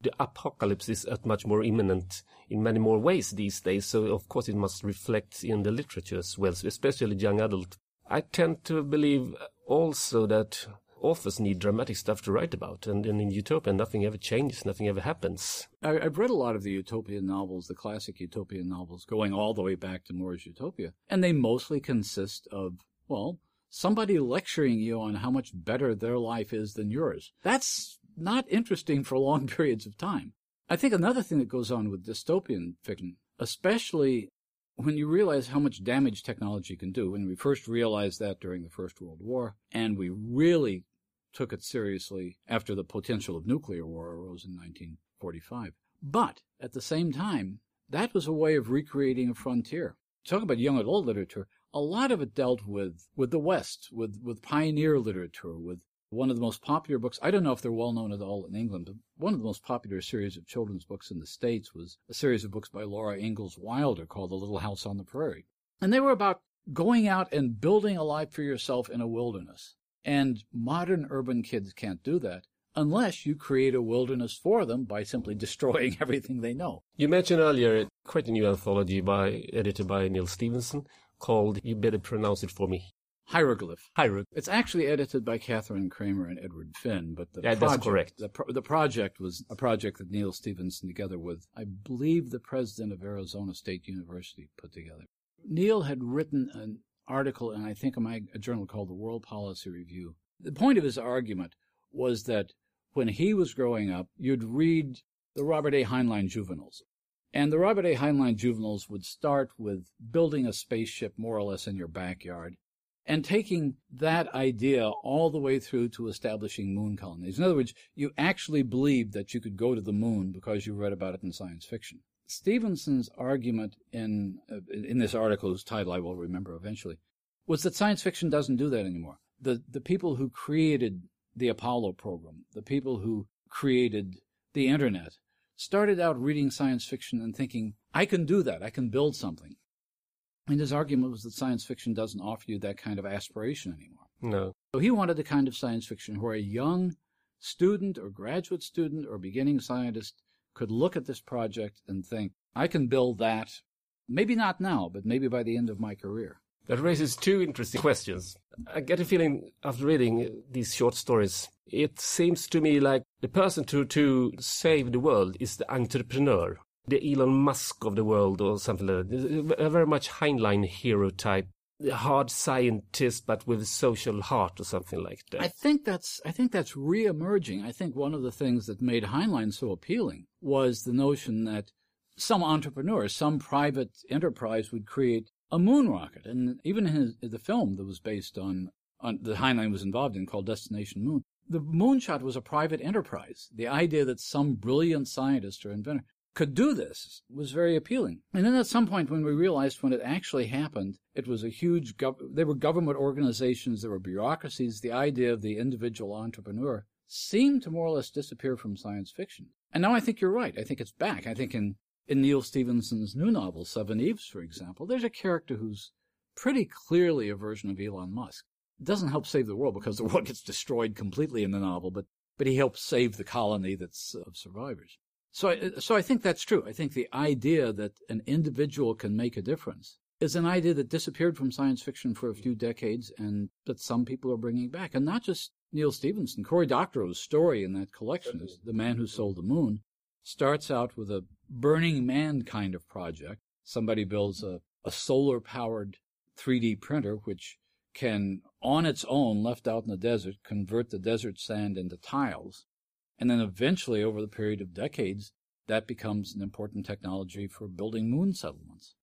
The apocalypse is at much more imminent in many more ways these days, so of course it must reflect in the literature as well, especially young adult. I tend to believe also that authors need dramatic stuff to write about, and, and in Utopia nothing ever changes, nothing ever happens. I, have read a lot of the utopian novels, the classic utopian novels, going all the way back to More's Utopia, and they mostly consist of, well, somebody lecturing you on how much better their life is than yours. That's not interesting for long periods of time. I think another thing that goes on with dystopian fiction, especially when you realize how much damage technology can do, when we first realized that during the First World War, and we really took it seriously after the potential of nuclear war arose in 1945. But at the same time, that was a way of recreating a frontier. Talk about young adult literature. A lot of it dealt with, with the West, with, with pioneer literature, with one of the most popular books. I don't know if they're well known at all in England, but one of the most popular series of children's books in the States was a series of books by Laura Ingalls Wilder called The Little House on the Prairie. And they were about going out and building a life for yourself in a wilderness. And modern urban kids can't do that unless you create a wilderness for them by simply destroying everything they know. You mentioned earlier quite a new anthology by edited by Neil Stephenson called You Better Pronounce It For Me. Hieroglyph. Hieroglyph. It's actually edited by Kathryn Kramer and Edward Finn, but the yeah, project, that's correct. The, pro- the project was a project that Neil Stephenson, together with, I believe, the president of Arizona State University, put together. Neil had written an article in, I think, in my a journal called the World Policy Review. The point of his argument was that when he was growing up, you'd read the Robert A. Heinlein juveniles. And the Robert A. Heinlein juveniles would start with building a spaceship more or less in your backyard and taking that idea all the way through to establishing moon colonies. In other words, you actually believed that you could go to the moon because you read about it in science fiction. Stevenson's argument in uh, in this article, whose title I will remember eventually, was that science fiction doesn't do that anymore. The the people who created the Apollo program, the people who created the internet, started out reading science fiction and thinking, I can do that. I can build something. And his argument was that science fiction doesn't offer you that kind of aspiration anymore. No. So he wanted the kind of science fiction where a young student or graduate student or beginning scientist could look at this project and think, I can build that, maybe not now, but maybe by the end of my career. That raises two interesting questions. I get a feeling after reading these short stories, it seems to me like the person to, to save the world is the entrepreneur the Elon Musk of the world or something like that. A very much Heinlein hero type, hard scientist but with a social heart or something like that. I think that's I think that's re-emerging. I think one of the things that made Heinlein so appealing was the notion that some entrepreneur, some private enterprise would create a moon rocket, and even in his, the film that was based on on that Heinlein was involved in called Destination Moon. The moonshot was a private enterprise. The idea that some brilliant scientist or inventor could do this was very appealing. And then at some point when we realized when it actually happened, it was a huge, gov- there were government organizations, there were bureaucracies, the idea of the individual entrepreneur seemed to more or less disappear from science fiction. And now I think you're right. I think it's back. I think in, in Neal Stephenson's new novel, Seven Eves, for example, there's a character who's pretty clearly a version of Elon Musk. Doesn't help save the world because the world gets destroyed completely in the novel, but, but he helps save the colony that's of survivors. So, I, so I think that's true. I think the idea that an individual can make a difference is an idea that disappeared from science fiction for a few decades and that some people are bringing back. And not just Neil Stevenson, Cory Doctorow's story in that collection is The Man Who Sold the Moon starts out with a Burning Man kind of project. Somebody builds a, a solar powered 3D printer which can, on its own, left out in the desert, convert the desert sand into tiles And then eventually, over the period of decades, that becomes an important technology for building moon settlements.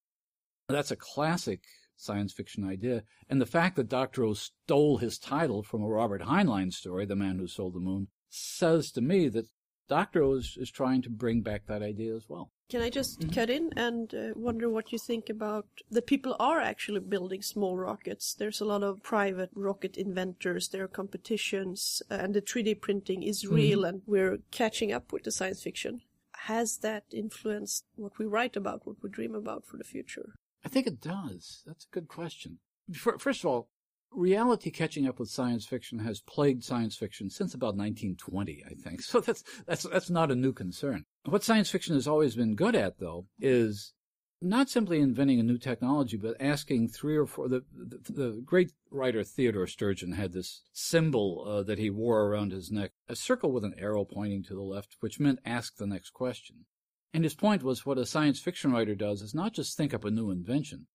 That's a classic science fiction idea. And the fact that Dr. O stole his title from a Robert Heinlein story, The Man Who Sold the Moon, says to me that Dr. Is, is trying to bring back that idea as well. Can I just cut in and uh, wonder what you think about that people are actually building small rockets? There's a lot of private rocket inventors, there are competitions, uh, and the 3D printing is real, and we're catching up with the science fiction. Has that influenced what we write about, what we dream about for the future? I think it does. That's a good question. First of all, reality catching up with science fiction has plagued science fiction since about 1920, I think. So that's that's that's not a new concern. What science fiction has always been good at, though, is not simply inventing a new technology, but asking three or four. The the, the great writer Theodore Sturgeon had this symbol uh, that he wore around his neck, a circle with an arrow pointing to the left, which meant ask the next question. And his point was what a science fiction writer does is not just think up a new invention,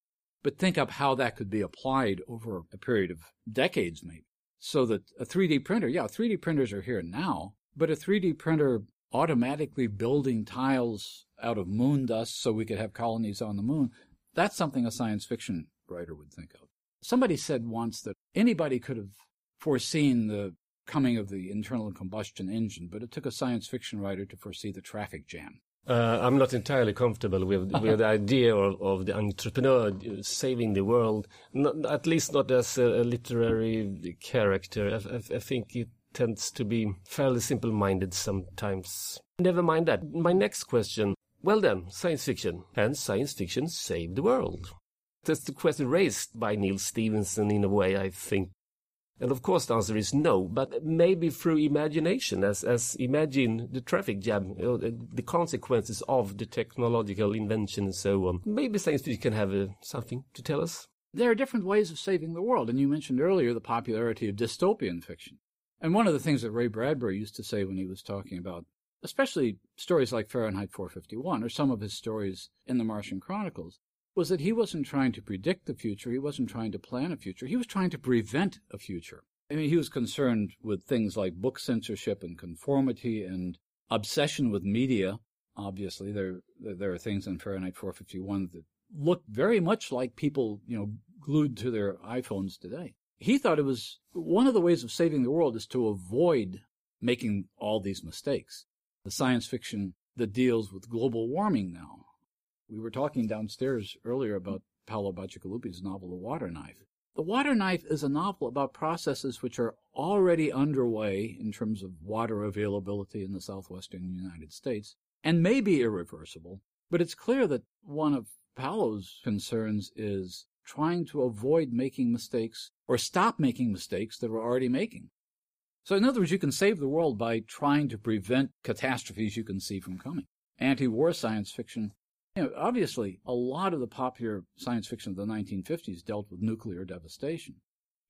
but think up how that could be applied over a period of decades, maybe. So that a 3D printer, yeah, 3D printers are here now, but a 3D printer automatically building tiles out of moon dust so we could have colonies on the moon, that's something a science fiction writer would think of. Somebody said once that anybody could have foreseen the coming of the internal combustion engine, but it took a science fiction writer to foresee the traffic jam. Uh, I'm not entirely comfortable with, with the idea of, of, the entrepreneur saving the world, not, at least not as a, a literary character. I, I, I, think it tends to be fairly simple minded sometimes. Never mind that. My next question. Well, then, science fiction. Can science fiction save the world? That's the question raised by Neil Stevenson in a way, I think. And of course, the answer is no, but maybe through imagination, as, as imagine the traffic jam, the, consequences of the technological invention and so on. Maybe science fiction can have uh, something to tell us. There are different ways of saving the world, and you mentioned earlier the popularity of dystopian fiction. And one of the things that Ray Bradbury used to say when he was talking about, especially stories like Fahrenheit 451 or some of his stories in the Martian Chronicles, was that he wasn't trying to predict the future, he wasn't trying to plan a future, he was trying to prevent a future. I mean, he was concerned with things like book censorship and conformity and obsession with media. Obviously, there there are things in Fahrenheit 451 that look very much like people, you know, glued to their iPhones today. He thought it was one of the ways of saving the world is to avoid making all these mistakes. The science fiction that deals with global warming now, we were talking downstairs earlier about Paolo Bacigalupi's novel, The Water Knife. The Water Knife is a novel about processes which are already underway in terms of water availability in the southwestern United States and may be irreversible, but it's clear that one of Paolo's concerns is trying to avoid making mistakes or stop making mistakes that we're already making. So, in other words, you can save the world by trying to prevent catastrophes you can see from coming. Anti war science fiction you know, obviously, a lot of the popular science fiction of the 1950s dealt with nuclear devastation.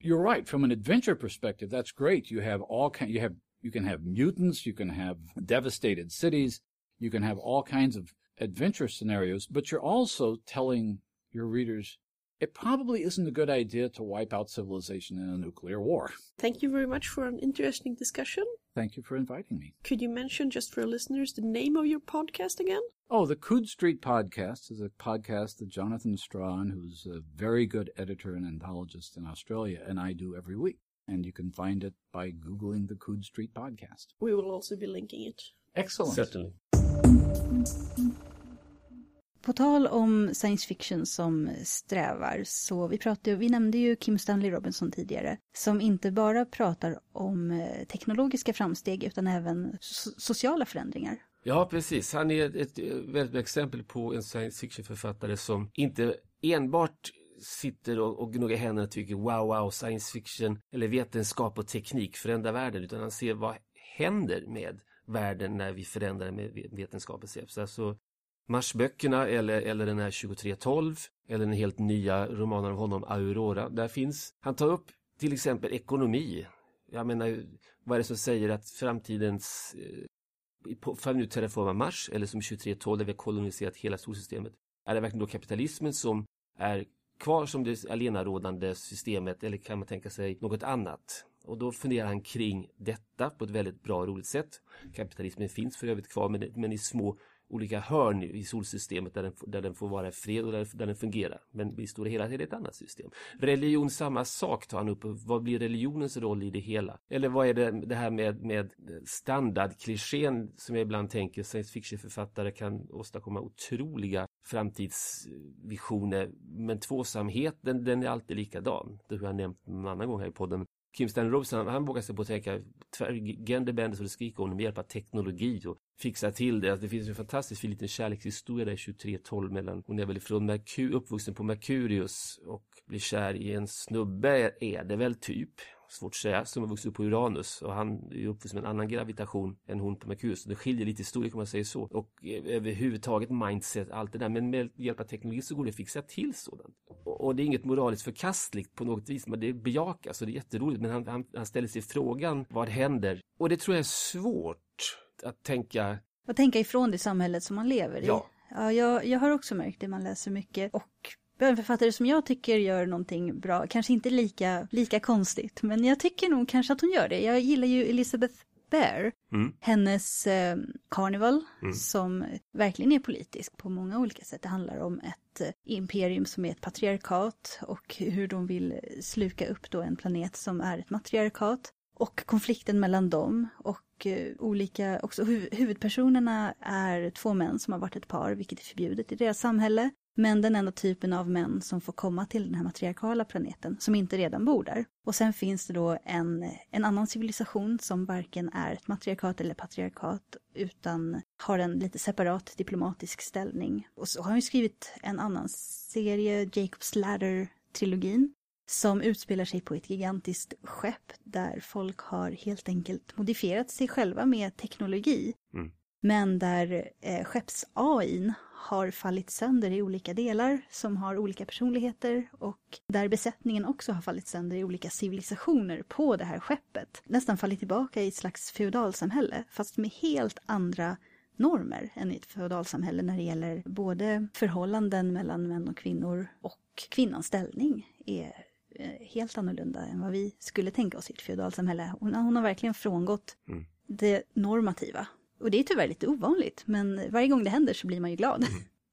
You're right. From an adventure perspective, that's great. You have all kind, you have, you can have mutants, you can have devastated cities, you can have all kinds of adventure scenarios, but you're also telling your readers it probably isn't a good idea to wipe out civilization in a nuclear war. Thank you very much for an interesting discussion. Thank you for inviting me. Could you mention, just for listeners, the name of your podcast again? Oh, the Coode Street Podcast is a podcast that Jonathan Strahan, who's a very good editor and anthologist in Australia, and I do every week. And you can find it by Googling the Coode Street Podcast. We will also be linking it. Excellent. Certainly. På tal om science fiction som strävar, så vi pratade, vi nämnde ju Kim Stanley Robinson tidigare, som inte bara pratar om eh, teknologiska framsteg utan även so sociala förändringar. Ja, precis. Han är ett, väldigt bra exempel på en science fiction-författare som inte enbart sitter och, och gnuggar händerna och tycker wow, wow, science fiction eller vetenskap och teknik förändrar världen, utan han ser vad händer med världen när vi förändrar med vetenskapens hjälp. Så alltså, Marsböckerna eller, eller den här 2312 eller den helt nya romanen av honom Aurora. Där finns, han tar upp till exempel ekonomi. Jag menar, vad är det som säger att framtidens eh, för nu terraforma Mars eller som 2312 där vi har koloniserat hela solsystemet. Är det verkligen då kapitalismen som är kvar som det allenarådande systemet eller kan man tänka sig något annat? Och då funderar han kring detta på ett väldigt bra och roligt sätt. Kapitalismen finns för övrigt kvar men, men i små olika hörn i solsystemet där den, där den får vara i fred och där, där den fungerar. Men i stora hela är det ett annat system. Religion, samma sak tar han upp. Vad blir religionens roll i det hela? Eller vad är det, det här med, med standardklichén som jag ibland tänker science fiction-författare kan åstadkomma otroliga framtidsvisioner. Men tvåsamheten, den är alltid likadan. Det har jag nämnt en annan gång här i podden. Kim Stanley Robinson, han, han vågar sig på att tänka genderbender så det skriker om med hjälp av teknologi och fixa till det. Alltså, det finns en fantastisk fin liten kärlekshistoria där 2312 mellan, hon är väl från Merkur, uppvuxen på Merkurius och blir kär i en snubbe, är det väl typ svårt att säga, som har vuxit upp på Uranus och han är uppvuxen med en annan gravitation än hon på Merkurius. Det skiljer lite i storlek om man säger så. Och överhuvudtaget mindset, allt det där. Men med hjälp av teknologi så går det att fixa till sådant. Och det är inget moraliskt förkastligt på något vis, men det bejakas och det är jätteroligt. Men han, han, han ställer sig frågan, vad händer? Och det tror jag är svårt att tänka. Att tänka ifrån det samhället som man lever i. Ja. Ja, jag, jag har också märkt det, man läser mycket. Och bönförfattare som jag tycker gör någonting bra, kanske inte lika, lika konstigt, men jag tycker nog kanske att hon gör det. Jag gillar ju Elizabeth Bear, Mm. hennes eh, Carnival, Mm. som verkligen är politisk på många olika sätt. Det handlar om ett eh, imperium som är ett patriarkat och hur de vill sluka upp då en planet som är ett matriarkat. Och konflikten mellan dem och eh, olika, också hu- huvudpersonerna är två män som har varit ett par, vilket är förbjudet i deras samhälle. Men den enda typen av män som får komma till den här matriarkala planeten, som inte redan bor där. Och sen finns det då en, en annan civilisation som varken är ett matriarkat eller patriarkat, utan har en lite separat diplomatisk ställning. Och så har han ju skrivit en annan serie, Jacob's Ladder-trilogin, som utspelar sig på ett gigantiskt skepp där folk har helt enkelt modifierat sig själva med teknologi. Mm. Men där eh, skepps-AIn har fallit sönder i olika delar som har olika personligheter och där besättningen också har fallit sönder i olika civilisationer på det här skeppet. Nästan fallit tillbaka i ett slags feodalsamhälle fast med helt andra normer än i ett feodalsamhälle när det gäller både förhållanden mellan män och kvinnor och kvinnans ställning är eh, helt annorlunda än vad vi skulle tänka oss i ett feodalsamhälle. Hon, hon har verkligen frångått Mm. det normativa. Och det är tyvärr lite ovanligt, men varje gång det händer så blir man ju glad.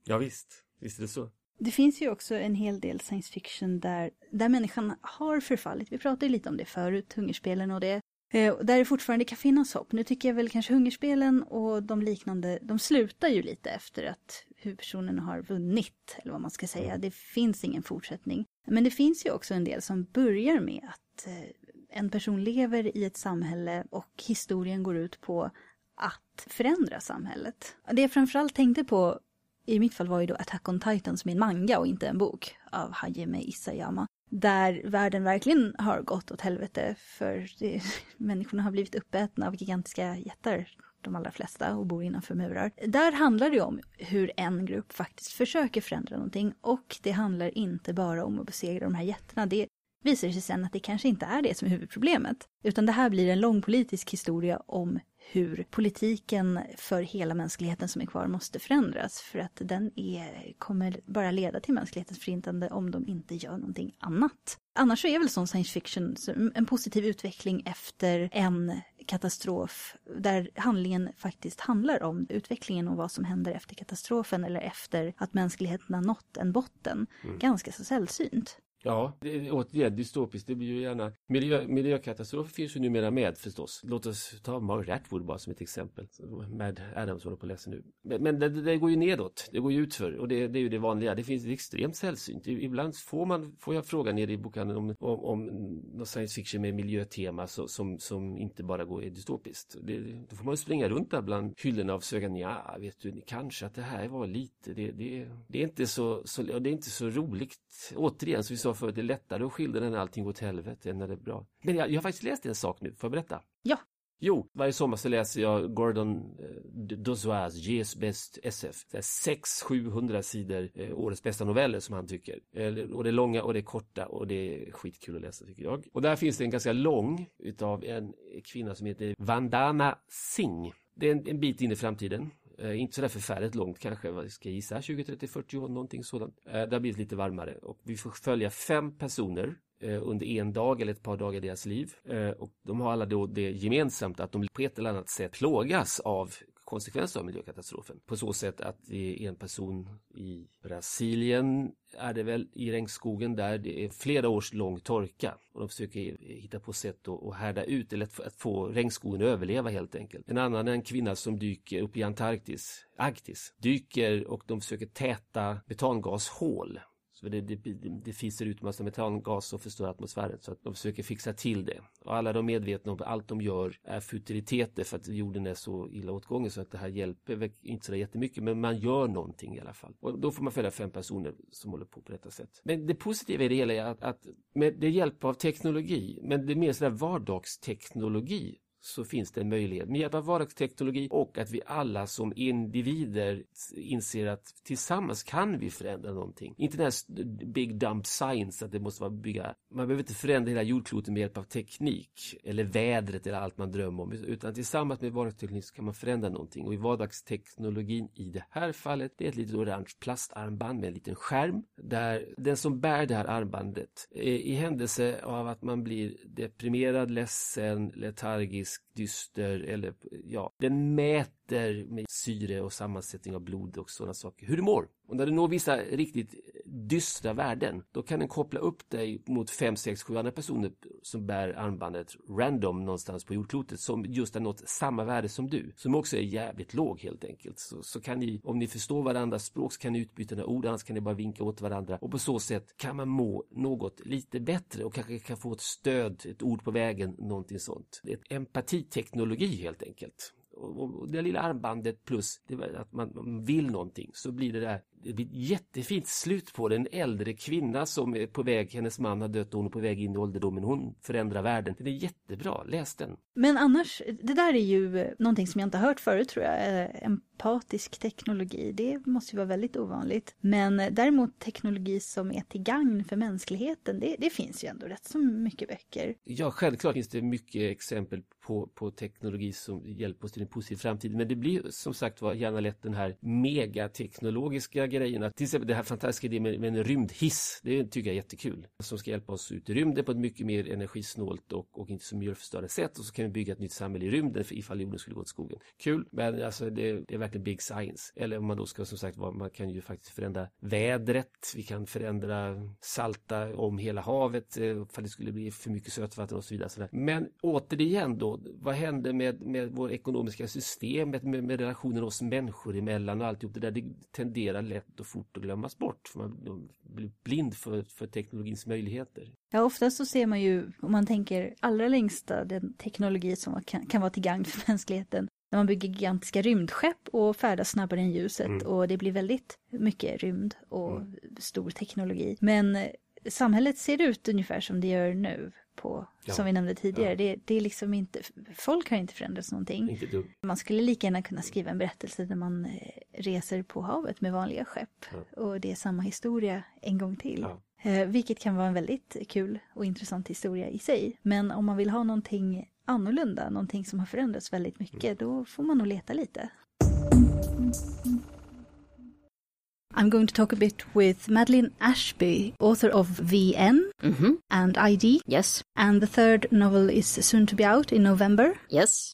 Ja visst, visst är det så. Det finns ju också en hel del science fiction där, där människan har förfallit. Vi pratade ju lite om det förut, hungerspelen och det. Eh, där det fortfarande kan finnas hopp. Nu tycker jag väl kanske hungerspelen och de liknande, de slutar ju lite efter att huvudpersonen har vunnit, eller vad man ska säga. Det finns ingen fortsättning. Men det finns ju också en del som börjar med att eh, en person lever i ett samhälle och historien går ut på att förändra samhället. Det jag framförallt tänkte på i mitt fall var ju då Attack on Titan som är en manga och inte en bok av Hajime Isayama. Där världen verkligen har gått åt helvete för det, människorna har blivit uppätna av gigantiska jättar, de allra flesta, och bor innanför murar. Där handlar det om hur en grupp faktiskt försöker förändra någonting och det handlar inte bara om att besegra de här jättarna. Det visar sig sen att det kanske inte är det som är huvudproblemet. Utan det här blir en lång politisk historia om hur politiken för hela mänskligheten som är kvar måste förändras. För att den är, kommer bara leda till mänsklighetens förintande om de inte gör någonting annat. Annars så är väl sån science fiction en positiv utveckling efter en katastrof där handlingen faktiskt handlar om utvecklingen och vad som händer efter katastrofen eller efter att mänskligheten har nått en botten. Ganska så sällsynt. Ja, det är återigen dystopiskt. Det blir ju gärna... Miljö, miljökatastrofer finns ju numera med förstås. Låt oss ta Margaret Atwood bara som ett exempel. Med Adams håller på att läsa nu. Men, men det, det går ju nedåt. Det går ju utför. Och det, det är ju det vanliga. Det finns extremt sällsynt. Ibland får, man, får jag fråga nere i bokhandeln om, om, om någon science fiction med miljötema så, som, som inte bara går är dystopiskt. Det, då får man ju springa runt där bland hyllorna och försöka, ja, vet du, kanske att det här var lite, det, det, det är inte så, så, det är inte så roligt. Återigen, som vi sa förut, det är lättare att skildra när allting går åt helvete än när det är bra. Men jag, jag har faktiskt läst en sak nu, får jag berätta? Ja. Jo, varje sommar så läser jag Gordon eh, Dozois Ges bäst SF. 600-700 sidor eh, årets bästa noveller som han tycker. Eh, och det är långa och det är korta och det är skitkul att läsa tycker jag. Och där finns det en ganska lång utav en kvinna som heter Vandana Singh. Det är en, en bit in i framtiden. Eh, inte sådär förfärligt långt kanske, vad ska jag gissa, 20, 30, 40 år, någonting sådant. Eh, det har blivit lite varmare och vi får följa fem personer eh, under en dag eller ett par dagar i deras liv. Eh, och de har alla då det gemensamt att de på ett eller annat sätt plågas av konsekvenser av miljökatastrofen. På så sätt att det är en person i Brasilien är det väl i regnskogen där det är flera års lång torka och de försöker hitta på sätt att härda ut eller att få regnskogen att överleva helt enkelt. En annan är en kvinna som dyker upp i Antarktis, Arktis, dyker och de försöker täta metangashål det, det, det fiser ut massa metangas och förstör atmosfären så att de försöker fixa till det. Och alla de är medvetna om att allt de gör är futiliteter för att jorden är så illa åtgången så att det här hjälper inte så jättemycket men man gör någonting i alla fall. Och då får man följa fem personer som håller på på detta sätt. Men det positiva i det hela är att, att med det hjälp av teknologi, men det är mer sådär vardagsteknologi så finns det en möjlighet med hjälp av vardagsteknologi och att vi alla som individer inser att tillsammans kan vi förändra någonting. Inte den här big dump science att det måste vara bygga. Man behöver inte förändra hela jordklotet med hjälp av teknik eller vädret eller allt man drömmer om utan tillsammans med vardagsteknik så kan man förändra någonting och i vardagsteknologin i det här fallet det är ett litet orange plastarmband med en liten skärm där den som bär det här armbandet i händelse av att man blir deprimerad, ledsen, letargisk hemsk, dyster eller ja, den mäter med syre och sammansättning av blod och sådana saker. Hur du mår. Och när du når vissa riktigt dystra värden, då kan den koppla upp dig mot fem, sex, sju andra personer som bär armbandet random någonstans på jordklotet som just har nått samma värde som du, som också är jävligt låg helt enkelt. Så, så kan ni, om ni förstår varandras språk, så kan ni utbyta några ord, annars kan ni bara vinka åt varandra och på så sätt kan man må något lite bättre och kanske kan få ett stöd, ett ord på vägen, någonting sånt. Det är empatiteknologi helt enkelt och det lilla armbandet plus att man vill någonting så blir det där det blir ett jättefint slut på det. En äldre kvinna som är på väg, hennes man har dött och hon är på väg in i ålderdomen. Hon förändrar världen. Det är jättebra, läs den. Men annars, det där är ju någonting som jag inte har hört förut tror jag. Eh, empatisk teknologi, det måste ju vara väldigt ovanligt. Men däremot teknologi som är till gagn för mänskligheten, det, det finns ju ändå rätt så mycket böcker. Ja, självklart finns det mycket exempel på, på teknologi som hjälper oss till en positiv framtid. Men det blir som sagt var gärna lätt den här megateknologiska grejerna. Till exempel det här fantastiska idén med, med en rymdhiss. Det tycker jag är jättekul. Som ska hjälpa oss ut i rymden på ett mycket mer energisnålt och, och inte så miljöförstörande sätt. Och så kan vi bygga ett nytt samhälle i rymden för ifall jorden skulle gå åt skogen. Kul, men alltså det, det är verkligen big science. Eller om man då ska som sagt vara, man kan ju faktiskt förändra vädret. Vi kan förändra salta om hela havet eh, ifall det skulle bli för mycket sötvatten och så vidare. Men återigen då, vad händer med, med vår ekonomiska system, med, med relationen oss människor emellan och alltihop det där. Det tenderar lätt och fort att glömmas bort. För man blir blind för, för teknologins möjligheter. Ja, oftast så ser man ju, om man tänker allra längsta, den teknologi som kan, kan vara till gagn för mänskligheten. När man bygger gigantiska rymdskepp och färdas snabbare än ljuset mm. och det blir väldigt mycket rymd och mm. stor teknologi. Men samhället ser ut ungefär som det gör nu på, ja. som vi nämnde tidigare. Ja. Det, det, är liksom inte, folk har inte förändrats någonting. Inte man skulle lika gärna kunna skriva en berättelse där man eh, reser på havet med vanliga skepp. Ja. Och det är samma historia en gång till. Eh, vilket kan vara en väldigt kul och intressant historia i sig. Men om man vill ha någonting annorlunda, någonting som har förändrats väldigt mycket, mm. då får man nog leta lite. I'm going to talk a bit with Madeline Ashby, author of VN mm-hmm. and ID. Yes. And the third novel is soon to be out in November. Yes.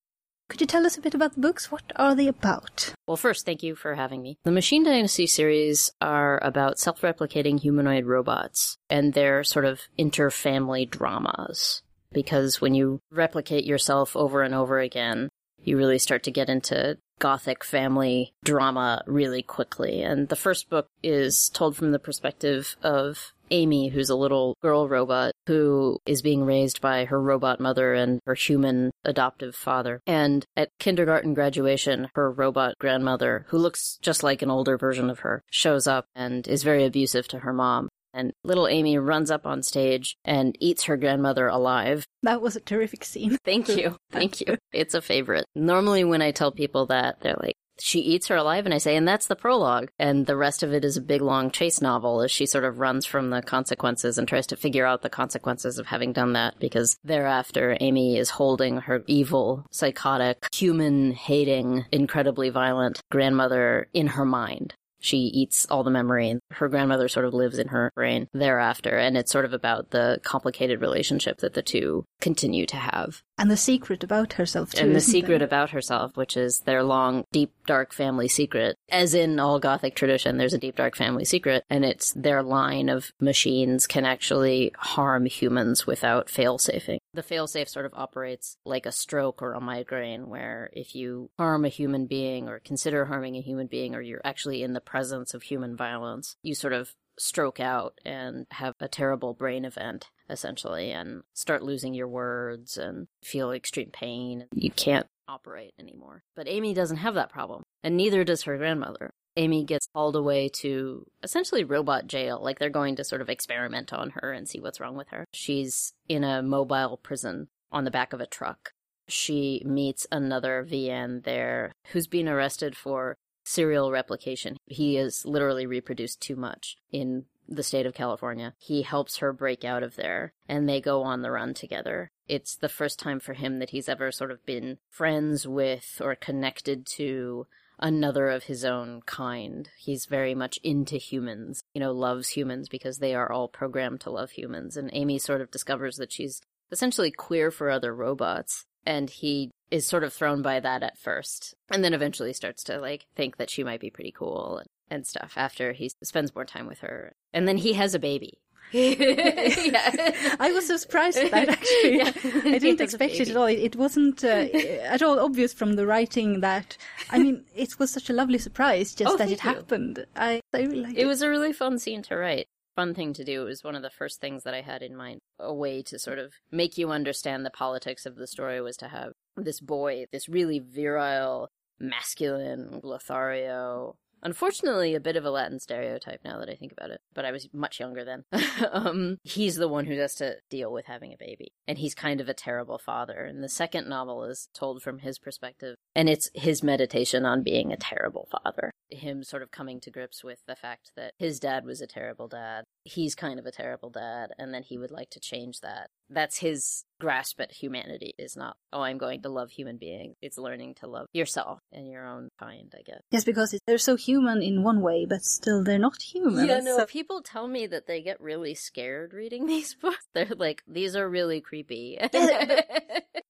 Could you tell us a bit about the books? What are they about? Well, first, thank you for having me. The Machine Dynasty series are about self replicating humanoid robots and their sort of inter family dramas. Because when you replicate yourself over and over again, you really start to get into gothic family drama really quickly. And the first book is told from the perspective of Amy, who's a little girl robot who is being raised by her robot mother and her human adoptive father. And at kindergarten graduation, her robot grandmother, who looks just like an older version of her, shows up and is very abusive to her mom. And little Amy runs up on stage and eats her grandmother alive. That was a terrific scene. Thank you. Thank you. It's a favorite. Normally, when I tell people that, they're like, she eats her alive, and I say, and that's the prologue. And the rest of it is a big long chase novel as she sort of runs from the consequences and tries to figure out the consequences of having done that. Because thereafter, Amy is holding her evil, psychotic, human hating, incredibly violent grandmother in her mind she eats all the memory and her grandmother sort of lives in her brain thereafter. And it's sort of about the complicated relationship that the two continue to have. And the secret about herself too. and the secret there? about herself, which is their long, deep, dark family secret. As in all Gothic tradition, there's a deep, dark family secret, and it's their line of machines can actually harm humans without fail-safing. The fail-safe sort of operates like a stroke or a migraine, where if you harm a human being or consider harming a human being, or you're actually in the presence of human violence, you sort of stroke out and have a terrible brain event essentially and start losing your words and feel extreme pain. And you can't operate anymore. But amy doesn't have that problem and neither does her grandmother amy gets hauled away to essentially robot jail like they're going to sort of experiment on her and see what's wrong with her she's in a mobile prison on the back of a truck she meets another vn there who's been arrested for serial replication. He is literally reproduced too much in the state of California. He helps her break out of there and they go on the run together. It's the first time for him that he's ever sort of been friends with or connected to another of his own kind. He's very much into humans, you know, loves humans because they are all programmed to love humans. And Amy sort of discovers that she's essentially queer for other robots. And he is sort of thrown by that at first, and then eventually starts to like think that she might be pretty cool and, and stuff after he spends more time with her. And then he has a baby. yeah. I was so surprised at that actually. Yeah. I didn't expect it at all. It, it wasn't uh, at all obvious from the writing that. I mean, it was such a lovely surprise just Oh, that it you. happened. I, I really liked It was a really fun scene to write. Fun thing to do. It was one of the first things that I had in mind. A way to sort of make you understand the politics of the story was to have this boy, this really virile, masculine Lothario. Unfortunately, a bit of a Latin stereotype now that I think about it, but I was much younger then. um, he's the one who has to deal with having a baby, and he's kind of a terrible father. And the second novel is told from his perspective, and it's his meditation on being a terrible father. Him sort of coming to grips with the fact that his dad was a terrible dad, he's kind of a terrible dad, and then he would like to change that. That's his grasp at humanity, is not, oh, I'm going to love human beings. It's learning to love yourself and your own kind, I guess. Yes, because they're so human in one way, but still they're not human. Yeah, no, So- people tell me that they get really scared reading these books. They're like, these are really creepy.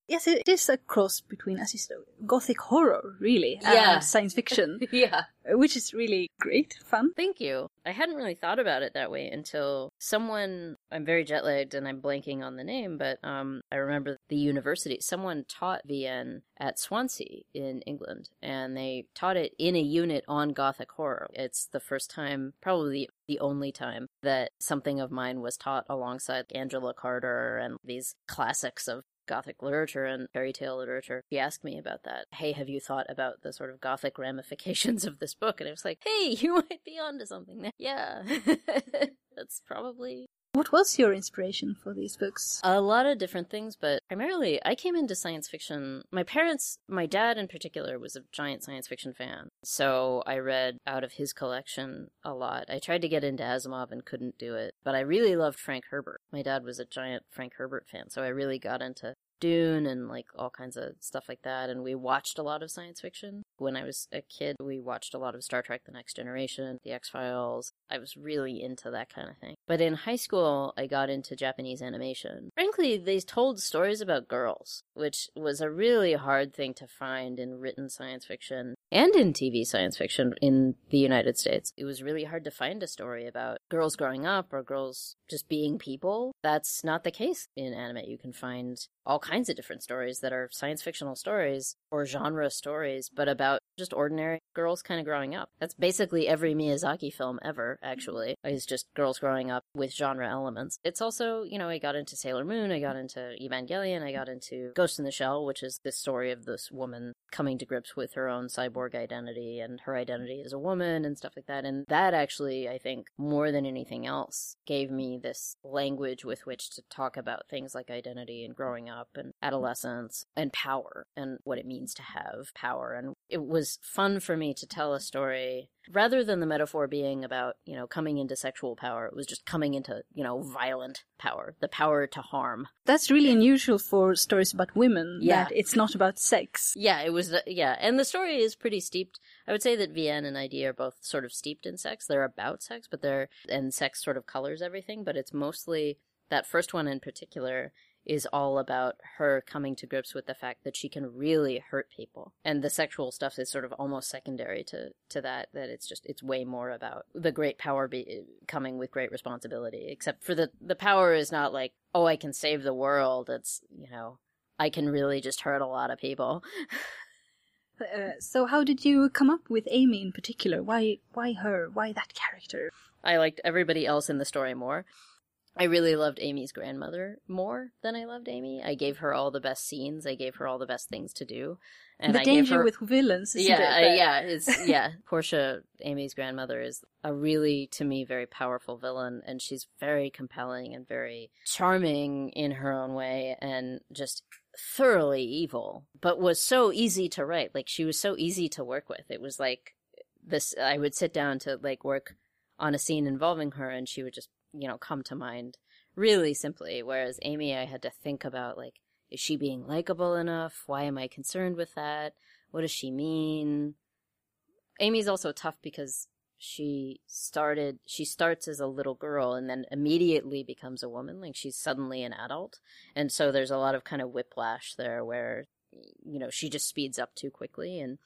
Yes, it is a cross between, as you gothic horror, really, Yeah. and science fiction, yeah. which is really great, fun. Thank you. I hadn't really thought about it that way until someone, I'm very jet lagged and I'm blanking on the name, but um, I remember the university, someone taught VN at Swansea in England, and they taught it in a unit on Gothic horror. It's the first time, probably the only time, that something of mine was taught alongside Angela Carter and these classics of Gothic literature and fairy tale literature. He asked me about that. Hey, have you thought about the sort of Gothic ramifications of this book? And I was like, hey, you might be onto something there. Yeah. That's probably What was your inspiration for these books? a lot of different things, but primarily I came into science fiction. My parents, my dad in particular, was a giant science fiction fan. So I read out of his collection a lot. I tried to get into Asimov and couldn't do it, but I really loved Frank Herbert. My dad was a giant Frank Herbert fan, so I really got into Dune and like all kinds of stuff like that. And we watched a lot of science fiction. When I was a kid, we watched a lot of Star Trek The Next Generation, The X Files. I was really into that kind of thing. But in high school, I got into Japanese animation. Frankly, they told stories about girls, which was a really hard thing to find in written science fiction and in TV science fiction in the United States. It was really hard to find a story about girls growing up or girls just being people. That's not the case in anime. You can find all kinds of different stories that are science fictional stories or genre stories, but about just ordinary girls kind of growing up. That's basically every Miyazaki film ever, actually, is just girls growing up with genre elements. It's also, you know, I got into Sailor Moon, I got into Evangelion, I got into Ghost in the Shell, which is this story of this woman coming to grips with her own cyborg identity and her identity as a woman and stuff like that. And that actually, I think, more than anything else, gave me this language with which to talk about things like identity and growing up and adolescence and power and what it means to have power. And it was fun for me to tell a story rather than the metaphor being about, you know, coming into sexual power. It was just coming into, you know, violent power, the power to harm. That's really unusual for stories about women. Yeah. That it's not about sex. Yeah, it was, the, yeah. And the story is pretty steeped. I would say that Vienne and ID are both sort of steeped in sex. They're about sex, but they're, and sex sort of colors everything, but it's mostly, that first one in particular is all about her coming to grips with the fact that she can really hurt people. And the sexual stuff is sort of almost secondary to, to that, that it's just, it's way more about the great power be, coming with great responsibility. Except for the, the power is not like, oh, I can save the world. It's, you know, I can really just hurt a lot of people. Uh, so how did you come up with Amy in particular? Why why her? Why that character? I liked everybody else in the story more. I really loved Amy's grandmother more than I loved Amy. I gave her all the best scenes. I gave her all the best things to do. And the I danger gave her, with villains, yeah, it? uh, yeah, it's yeah. Portia, Amy's grandmother, is a really, to me, very powerful villain, and she's very compelling and very charming in her own way, and just thoroughly evil. But was so easy to write. Like she was so easy to work with. It was like this. I would sit down to like work on a scene involving her, and she would just, you know, come to mind really simply. Whereas Amy, I had to think about like is she being likable enough? Why am I concerned with that? What does she mean? Amy's also tough because she started she starts as a little girl and then immediately becomes a woman like she's suddenly an adult and so there's a lot of kind of whiplash there where you know she just speeds up too quickly and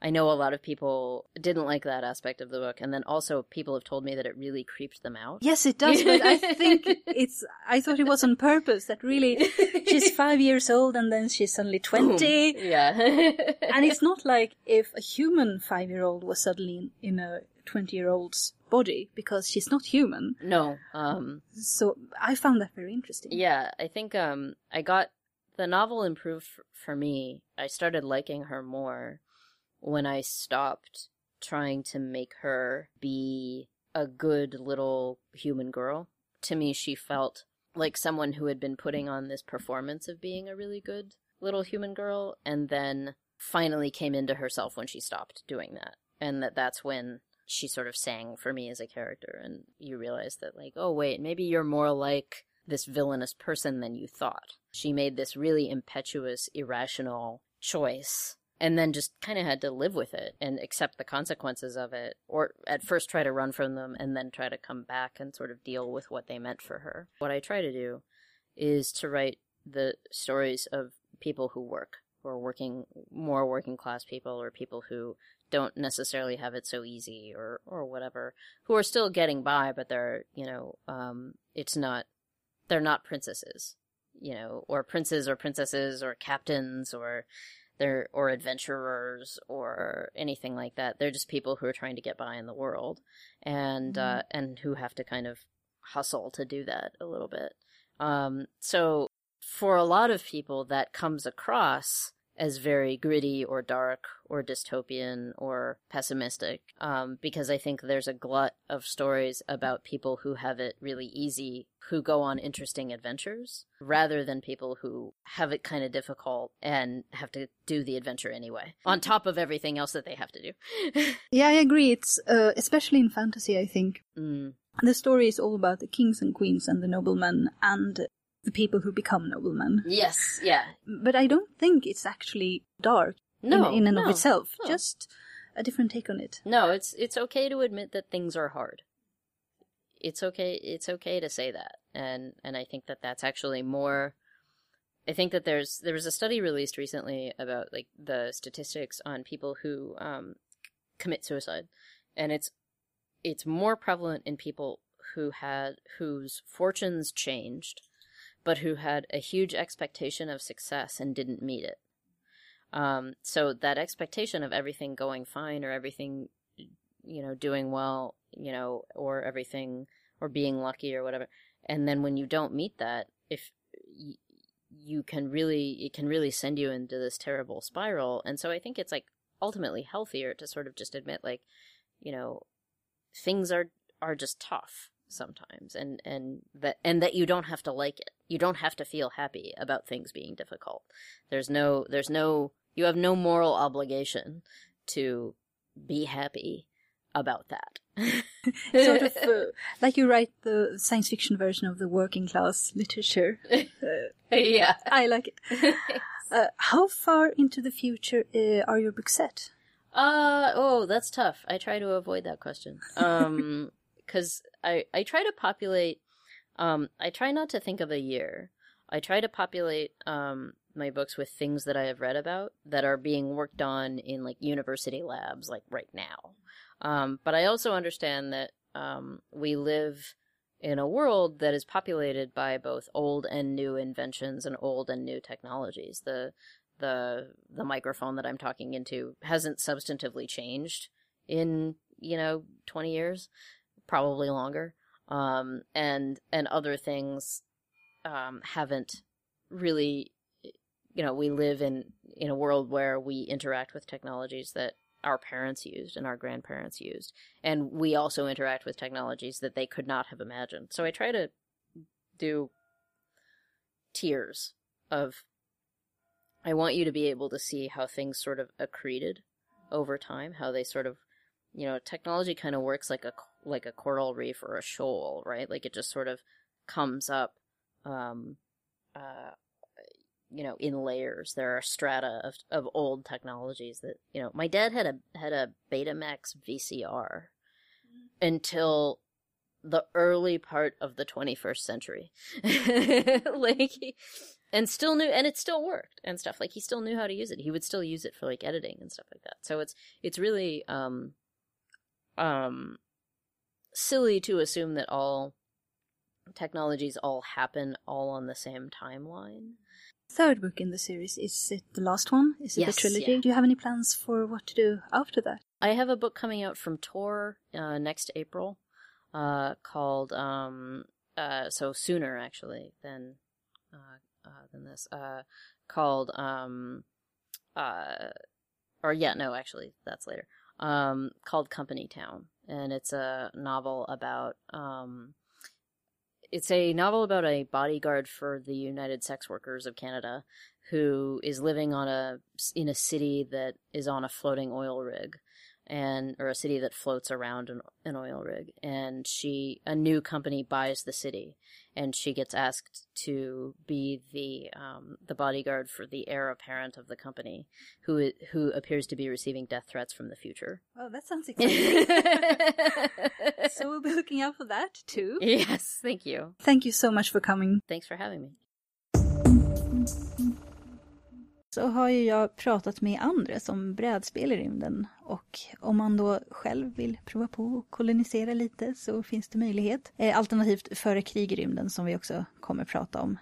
I know a lot of people didn't like that aspect of the book and then also people have told me that it really creeped them out. Yes, it does, but I think it's. I thought it was on purpose. That really, she's five years old and then she's suddenly twenty, Yeah. and it's not like if a human five-year-old was suddenly in, in a twenty-year-old's body because she's not human. no. Um So I found that very interesting. Yeah, I think um I got the novel improved for me. I started liking her more when I stopped trying to make her be a good little human girl. To me, she felt like someone who had been putting on this performance of being a really good little human girl and then finally came into herself when she stopped doing that. And that that's when she sort of sang for me as a character and you realize that like, oh wait, maybe you're more like this villainous person than you thought. She made this really impetuous, irrational choice and then just kind of had to live with it and accept the consequences of it or at first try to run from them and then try to come back and sort of deal with what they meant for her. What I try to do is to write the stories of people who work or working more working class people or people who don't necessarily have it so easy or or whatever who are still getting by but they're you know um it's not they're not princesses you know or princes or princesses or captains or they're or adventurers or anything like that. They're just people who are trying to get by in the world and uh and who have to kind of hustle to do that a little bit. Um so for a lot of people that comes across as very gritty or dark or dystopian or pessimistic um, because I think there's a glut of stories about people who have it really easy, who go on interesting adventures, rather than people who have it kind of difficult and have to do the adventure anyway, on top of everything else that they have to do. Yeah, I agree. It's uh, especially in fantasy. I think mm, the story is all about the kings and queens and the noblemen and the people who become noblemen. yes, yeah. But I don't think it's actually dark No, in, in and no, of itself. no. Just a different take on it. No, it's it's okay to admit that things are hard. It's okay it's okay to say that. And and I think that that's actually more I think that there's there was a study released recently about like the statistics on people who um commit suicide and it's it's more prevalent in people who had whose fortunes changed but who had a huge expectation of success and didn't meet it. Um, so that expectation of everything going fine or everything, you know, doing well, you know, or everything, or being lucky or whatever, and then when you don't meet that, if y- you can really, it can really send you into this terrible spiral. And so I think it's like ultimately healthier to sort of just admit, like, you know, things are are just tough sometimes and and that and that you don't have to like it you don't have to feel happy about things being difficult there's no there's no you have no moral obligation to be happy about that. sort of uh, like you write the science fiction version of the working class literature. yeah. I like it. Uh, how far into the future uh, are your books set? Uh oh, that's tough. I try to avoid that question. Um cuz I I try to populate um I try not to think of a year. I try to populate um my books with things that I have read about that are being worked on in like university labs like right now. Um but I also understand that um we live in a world that is populated by both old and new inventions and old and new technologies. The the the microphone that I'm talking into hasn't substantively changed in you know 20 years, probably longer. Um, and and other things um, haven't really. You know, we live in in a world where we interact with technologies that our parents used and our grandparents used, and we also interact with technologies that they could not have imagined. So I try to do tiers of I want you to be able to see how things sort of accreted over time, how they sort of, you know, technology kind of works like a like a coral reef or a shoal, right? Like it just sort of comes up, um, uh, you know, in layers. There are strata of of old technologies that you know. My dad had a had a Betamax VCR until the early part of the 21st century. like he, and still knew and it still worked and stuff like he still knew how to use it he would still use it for like editing and stuff like that so it's it's really um um silly to assume that all technologies all happen all on the same timeline Third book in the series is it the last one? Is it Yes, the trilogy? yeah. Do you have any plans for what to do after that? i have a book coming out from tor uh, next april uh called um uh so sooner actually than uh, uh than this uh called um uh or yeah no actually that's later um called company town and it's a novel about um it's a novel about a bodyguard for the united sex workers of canada who is living on a in a city that is on a floating oil rig and or a city that floats around an, an oil rig and she a new company buys the city and she gets asked to be the um, the bodyguard for the heir apparent of the company who who appears to be receiving death threats from the future Oh, that sounds exciting. so we'll be looking out for that too. yes thank you Thank you so much for coming. thanks for having me Så har ju jag pratat med andra som brädspel i rymden och om man då själv vill prova på att kolonisera lite så finns det möjlighet. Eh, alternativt före krig i rymden som vi också kommer prata om.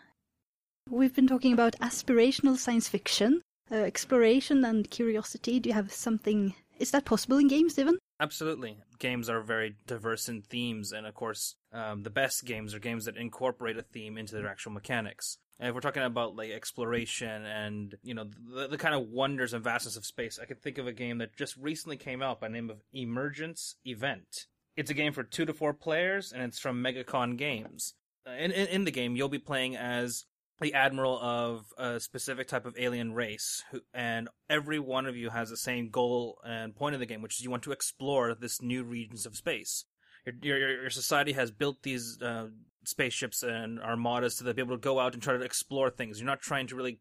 We've been talking about aspirational science fiction, uh, exploration and curiosity. Do you have something, is that possible in games even? Absolutely. Games are very diverse in themes, and of course, um, the best games are games that incorporate a theme into their actual mechanics. And if we're talking about like exploration and you know the, the kind of wonders and vastness of space, I could think of a game that just recently came out by name of Emergence Event. It's a game for two to four players, and it's from Megacon Games. Uh, in, in in the game, you'll be playing as the admiral of a specific type of alien race, who, and every one of you has the same goal and point of the game, which is you want to explore this new regions of space. Your your, your society has built these uh, spaceships and armadas to be able to go out and try to explore things. You're not trying to really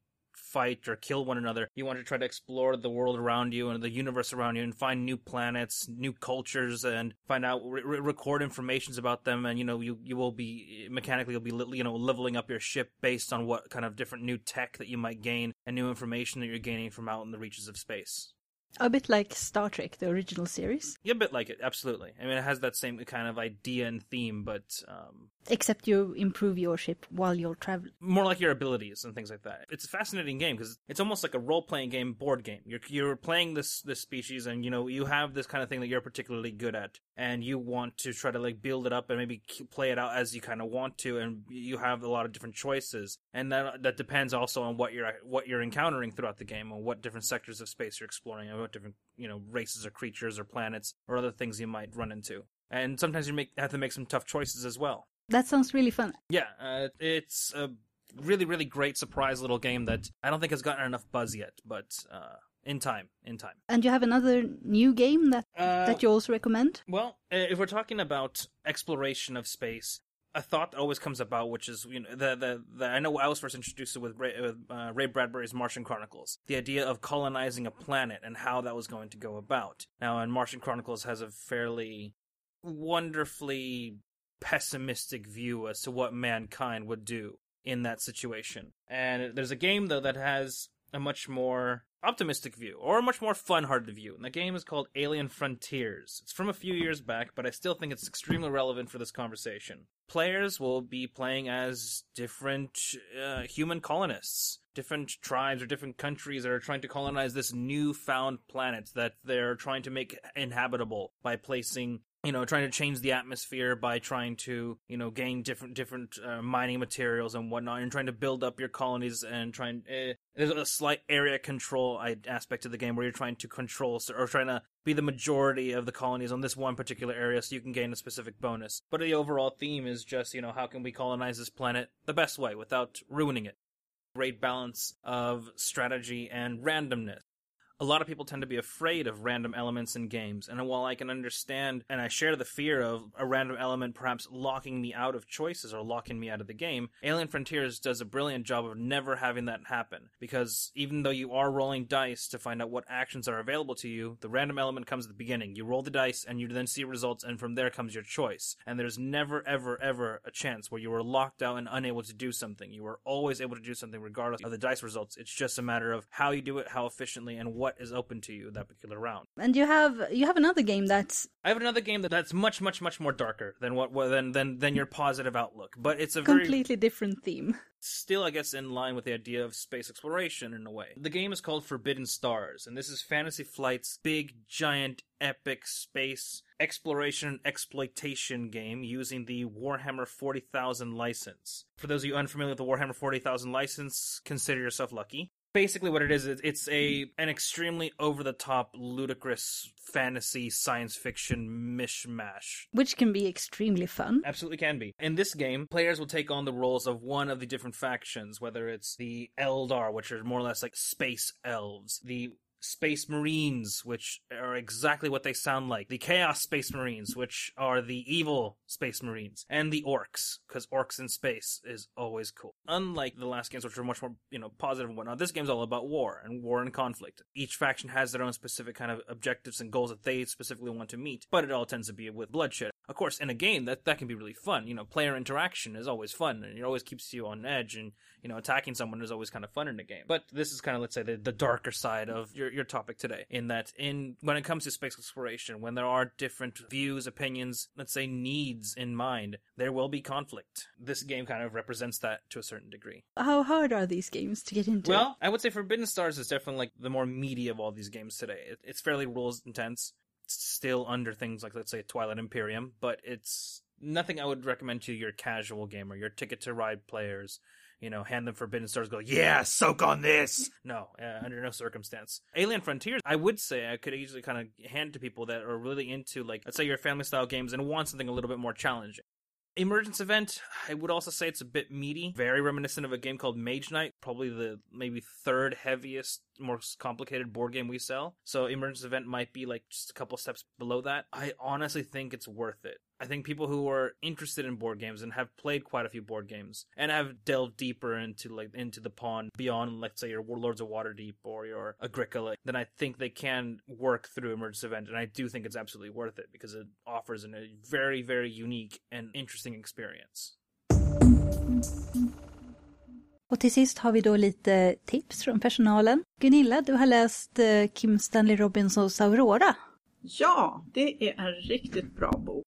fight or kill one another. You want to try to explore the world around you and the universe around you and find new planets, new cultures, and find out, re- re- record informations about them. And you know, you you will be mechanically you'll be you know leveling up your ship based on what kind of different new tech that you might gain and new information that you're gaining from out in the reaches of space. A bit like Star Trek, the original series. Yeah, a bit like it, absolutely. I mean, it has that same kind of idea and theme, but um, Except you improve your ship while you're traveling. more like your abilities and things like that. It's a fascinating game because it's almost like a role playing game, board game. You're you're playing this this species, and you know you have this kind of thing that you're particularly good at, and you want to try to like build it up and maybe play it out as you kind of want to, and you have a lot of different choices, and that that depends also on what you're what you're encountering throughout the game, and what different sectors of space you're exploring, and what different you know races or creatures or planets or other things you might run into. And sometimes you make have to make some tough choices as well. That sounds really fun. Yeah, uh, it's a really, really great surprise little game that I don't think has gotten enough buzz yet, but uh, in time, in time. And you have another new game that Uh, that you also recommend? Well, uh, if we're talking about exploration of space, a thought always comes about, which is you know the the, the I know I was first introduced to with Ray, with uh, Ray Bradbury's Martian Chronicles, the idea of colonizing a planet and how that was going to go about. Now, and Martian Chronicles has a fairly wonderfully pessimistic view as to what mankind would do in that situation. And there's a game though that has a much more optimistic view or a much more fun-hearted view. And the game is called Alien Frontiers. It's from a few years back, but I still think it's extremely relevant for this conversation. Players will be playing as different uh, human colonists, different tribes or different countries that are trying to colonize this newfound planet that they're trying to make inhabitable by placing you know trying to change the atmosphere by trying to you know gain different different uh, mining materials and whatnot and trying to build up your colonies and trying uh, there's a slight area control aspect of the game where you're trying to control or trying to be the majority of the colonies on this one particular area so you can gain a specific bonus. But the overall theme is just you know how can we colonize this planet the best way without ruining it? Great balance of strategy and randomness a lot of people tend to be afraid of random elements in games, and while I can understand and I share the fear of a random element perhaps locking me out of choices or locking me out of the game, Alien Frontiers does a brilliant job of never having that happen. Because even though you are rolling dice to find out what actions are available to you, the random element comes at the beginning. You roll the dice and you then see results, and from there comes your choice. And there's never, ever, ever a chance where you are locked out and unable to do something. You are always able to do something regardless of the dice results. It's just a matter of how you do it, how efficiently, and what what is open to you that particular round. And you have you have another game that's I have another game that, that's much much much more darker than what than than than your positive outlook, but it's a very completely different theme. still I guess in line with the idea of space exploration in a way. The game is called Forbidden Stars, and this is Fantasy Flight's big giant epic space exploration exploitation game using the Warhammer 40,000 license. For those of you unfamiliar with the Warhammer 40,000 license, consider yourself lucky basically what it is it's a an extremely over the top ludicrous fantasy science fiction mishmash. Which can be extremely fun. Absolutely can be. In this game players will take on the roles of one of the different factions whether it's the eldar which are more or less like space elves the Space Marines, which are exactly what they sound like. The Chaos Space Marines, which are the evil Space Marines. And the Orcs, because Orcs in space is always cool. Unlike the last games, which are much more, you know, positive and whatnot, this game's all about war and war and conflict. Each faction has their own specific kind of objectives and goals that they specifically want to meet, but it all tends to be with bloodshed. Of course, in a game, that, that can be really fun. You know, player interaction is always fun, and it always keeps you on edge, and, you know, attacking someone is always kind of fun in a game. But this is kind of, let's say, the, the darker side of your, your topic today, in that in when it comes to space exploration, when there are different views, opinions, let's say needs in mind, there will be conflict. This game kind of represents that to a certain degree. How hard are these games to get into? Well, I would say Forbidden Stars is definitely like the more meaty of all these games today. It, it's fairly rules intense. It's still under things like let's say Twilight Imperium, but it's nothing I would recommend to your casual gamer, your ticket to ride players. You know, hand them Forbidden Stars, go, yeah, soak on this. No, uh, under no circumstance. Alien Frontiers, I would say I could easily kind of hand to people that are really into, like, let's say your family style games and want something a little bit more challenging. Emergence Event, I would also say it's a bit meaty, very reminiscent of a game called Mage Knight, probably the maybe third heaviest, most complicated board game we sell. So Emergence Event might be like just a couple steps below that. I honestly think it's worth it. I think people who are interested in board games and have played quite a few board games and have delved deeper into like into the pond beyond, let's say, your Lords of Waterdeep or your Agricola, then I think they can work through Emergence Event, and I do think it's absolutely worth it because it offers an, a very, very unique and interesting experience. Och till sist har vi då lite tips från personalen. Gunilla, du har läst eh, Kim Stanley Robinsons Aurora. Ja, det är en riktigt bra bok.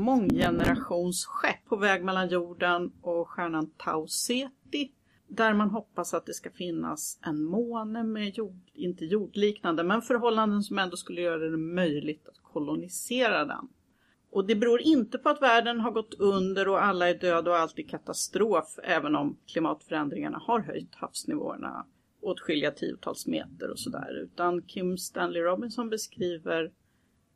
Månggenerationsskepp på väg mellan jorden och stjärnan Tau Ceti. Där man hoppas att det ska finnas en måne med jord, inte jordliknande, men förhållanden som ändå skulle göra det möjligt att kolonisera den. Och det beror inte på att världen har gått under och alla är döda och allt är katastrof, även om klimatförändringarna har höjt havsnivåerna åtskilliga tiotals meter och sådär. Utan Kim Stanley Robinson beskriver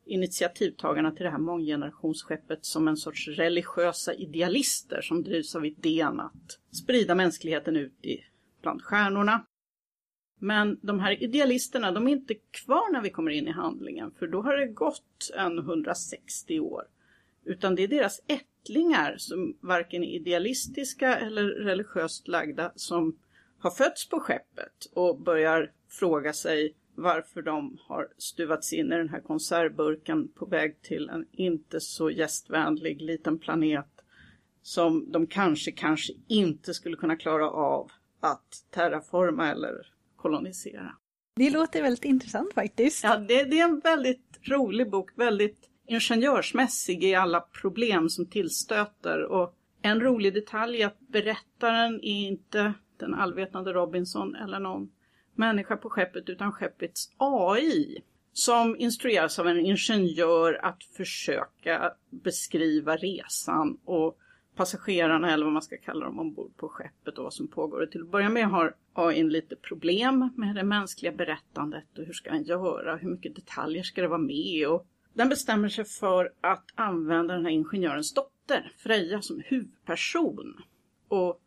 initiativtagarna till det här månggenerationsskeppet som en sorts religiösa idealister som drivs av idén att sprida mänskligheten ut i bland stjärnorna. Men de här idealisterna, de är inte kvar när vi kommer in i handlingen, för då har det gått en 160 år. Utan det är deras ättlingar som varken är idealistiska eller religiöst lagda som har fötts på skeppet och börjar fråga sig varför de har stuvats in i den här konservburken på väg till en inte så gästvänlig liten planet som de kanske, kanske inte skulle kunna klara av att terraforma eller kolonisera. Det låter väldigt intressant faktiskt. Ja, det, det är en väldigt rolig bok, väldigt ingenjörsmässig i alla problem som tillstöter och en rolig detalj är att berättaren är inte den allvetande Robinson eller någon människa på skeppet utan skeppets AI som instrueras av en ingenjör att försöka beskriva resan och passagerarna eller vad man ska kalla dem ombord på skeppet och vad som pågår. Och till att börja med har AI lite problem med det mänskliga berättandet och hur ska den göra, hur mycket detaljer ska det vara med? Och den bestämmer sig för att använda den här ingenjörens dotter, Freja, som huvudperson. Och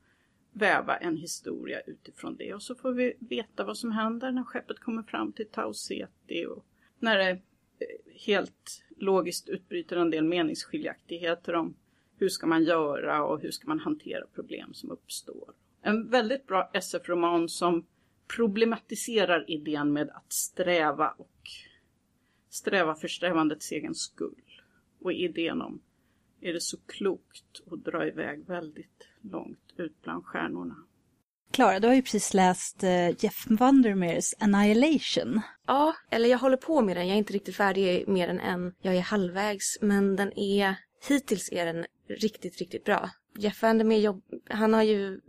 väva en historia utifrån det. Och så får vi veta vad som händer när skeppet kommer fram till Tau Ceti och när det eh, helt logiskt utbryter en del meningsskiljaktigheter om hur ska man göra och hur ska man hantera problem som uppstår. En väldigt bra SF-roman som problematiserar idén med att sträva och sträva för strävandets egen skull. Och idén om är det så klokt att dra iväg väldigt långt ut bland stjärnorna. Klara, du har ju precis läst uh, Jeff Vandermeers Annihilation. Ja, eller jag håller på med den. Jag är inte riktigt färdig mer än en. Jag är halvvägs, men den är hittills är den riktigt, riktigt bra. Jeff Vandermeer jobb, han har ju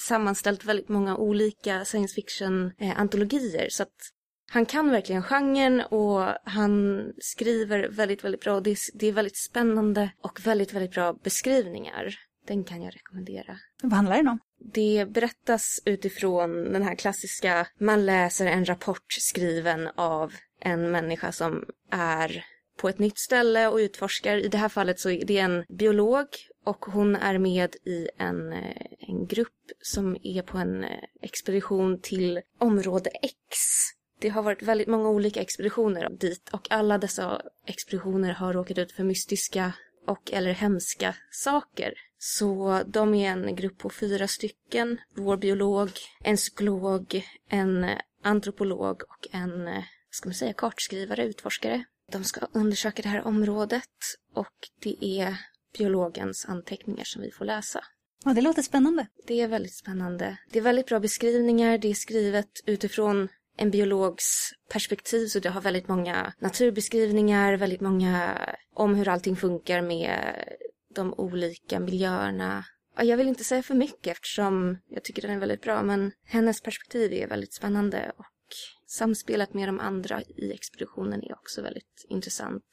sammanställt väldigt många olika science fiction-antologier så att han kan verkligen genren och han skriver väldigt, väldigt bra. Det är, det är väldigt spännande och väldigt, väldigt bra beskrivningar. Den kan jag rekommendera. Vad handlar den om? Det berättas utifrån den här klassiska, man läser en rapport skriven av en människa som är på ett nytt ställe och utforskar. I det här fallet så är det en biolog och hon är med i en, eh, en grupp som är på en eh, expedition till område X. Det har varit väldigt många olika expeditioner dit och alla dessa expeditioner har råkat ut för mystiska och eller hemska saker. Så de är en grupp på fyra stycken. Vår biolog, en psykolog, en antropolog och en, ska man säga, kartskrivare, utforskare. De ska undersöka det här området och det är biologens anteckningar som vi får läsa. Ja, det låter spännande. Det är väldigt spännande. Det är väldigt bra beskrivningar. Det är skrivet utifrån en biologs perspektiv så det har väldigt många naturbeskrivningar, väldigt många om hur allting funkar med de olika miljöerna. Jag vill inte säga för mycket eftersom jag tycker den är väldigt bra men hennes perspektiv är väldigt spännande och samspelet med de andra i expeditionen är också väldigt intressant.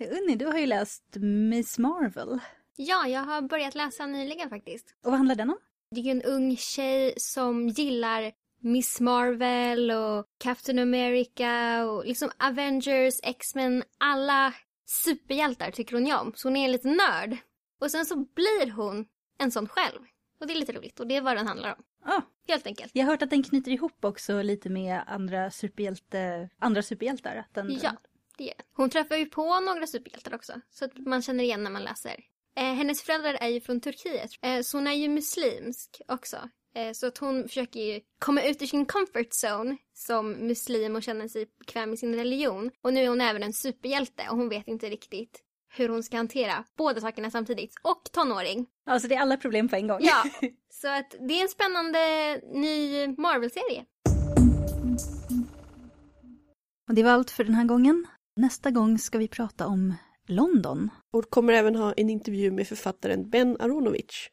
Unni, du har ju läst Miss Marvel. Ja, jag har börjat läsa nyligen faktiskt. Och vad handlar den om? Det är ju en ung tjej som gillar Miss Marvel och Captain America och liksom Avengers, X-Men, alla superhjältar tycker hon ju om. Så hon är en liten nörd. Och sen så blir hon en sån själv. Och det är lite roligt och det är vad den handlar om. Ah, Helt enkelt. jag har hört att den knyter ihop också lite med andra, superhjälte, andra superhjältar. Att den, Ja, det gör den. Hon träffar ju på några superhjältar också. Så att man känner igen när man läser. Eh, hennes föräldrar är ju från Turkiet. Eh, så hon är ju muslimsk också. Eh, så att hon försöker ju komma ut ur sin comfort zone som muslim och känna sig bekväm i sin religion. Och nu är hon även en superhjälte och hon vet inte riktigt hur hon ska hantera båda sakerna samtidigt. Och tonåring. Alltså det är alla problem på en gång. Ja, så att det är en spännande ny Marvel-serie. Och det var allt för den här gången. Nästa gång ska vi prata om London. Och kommer även ha en intervju med författaren Ben Aronovich.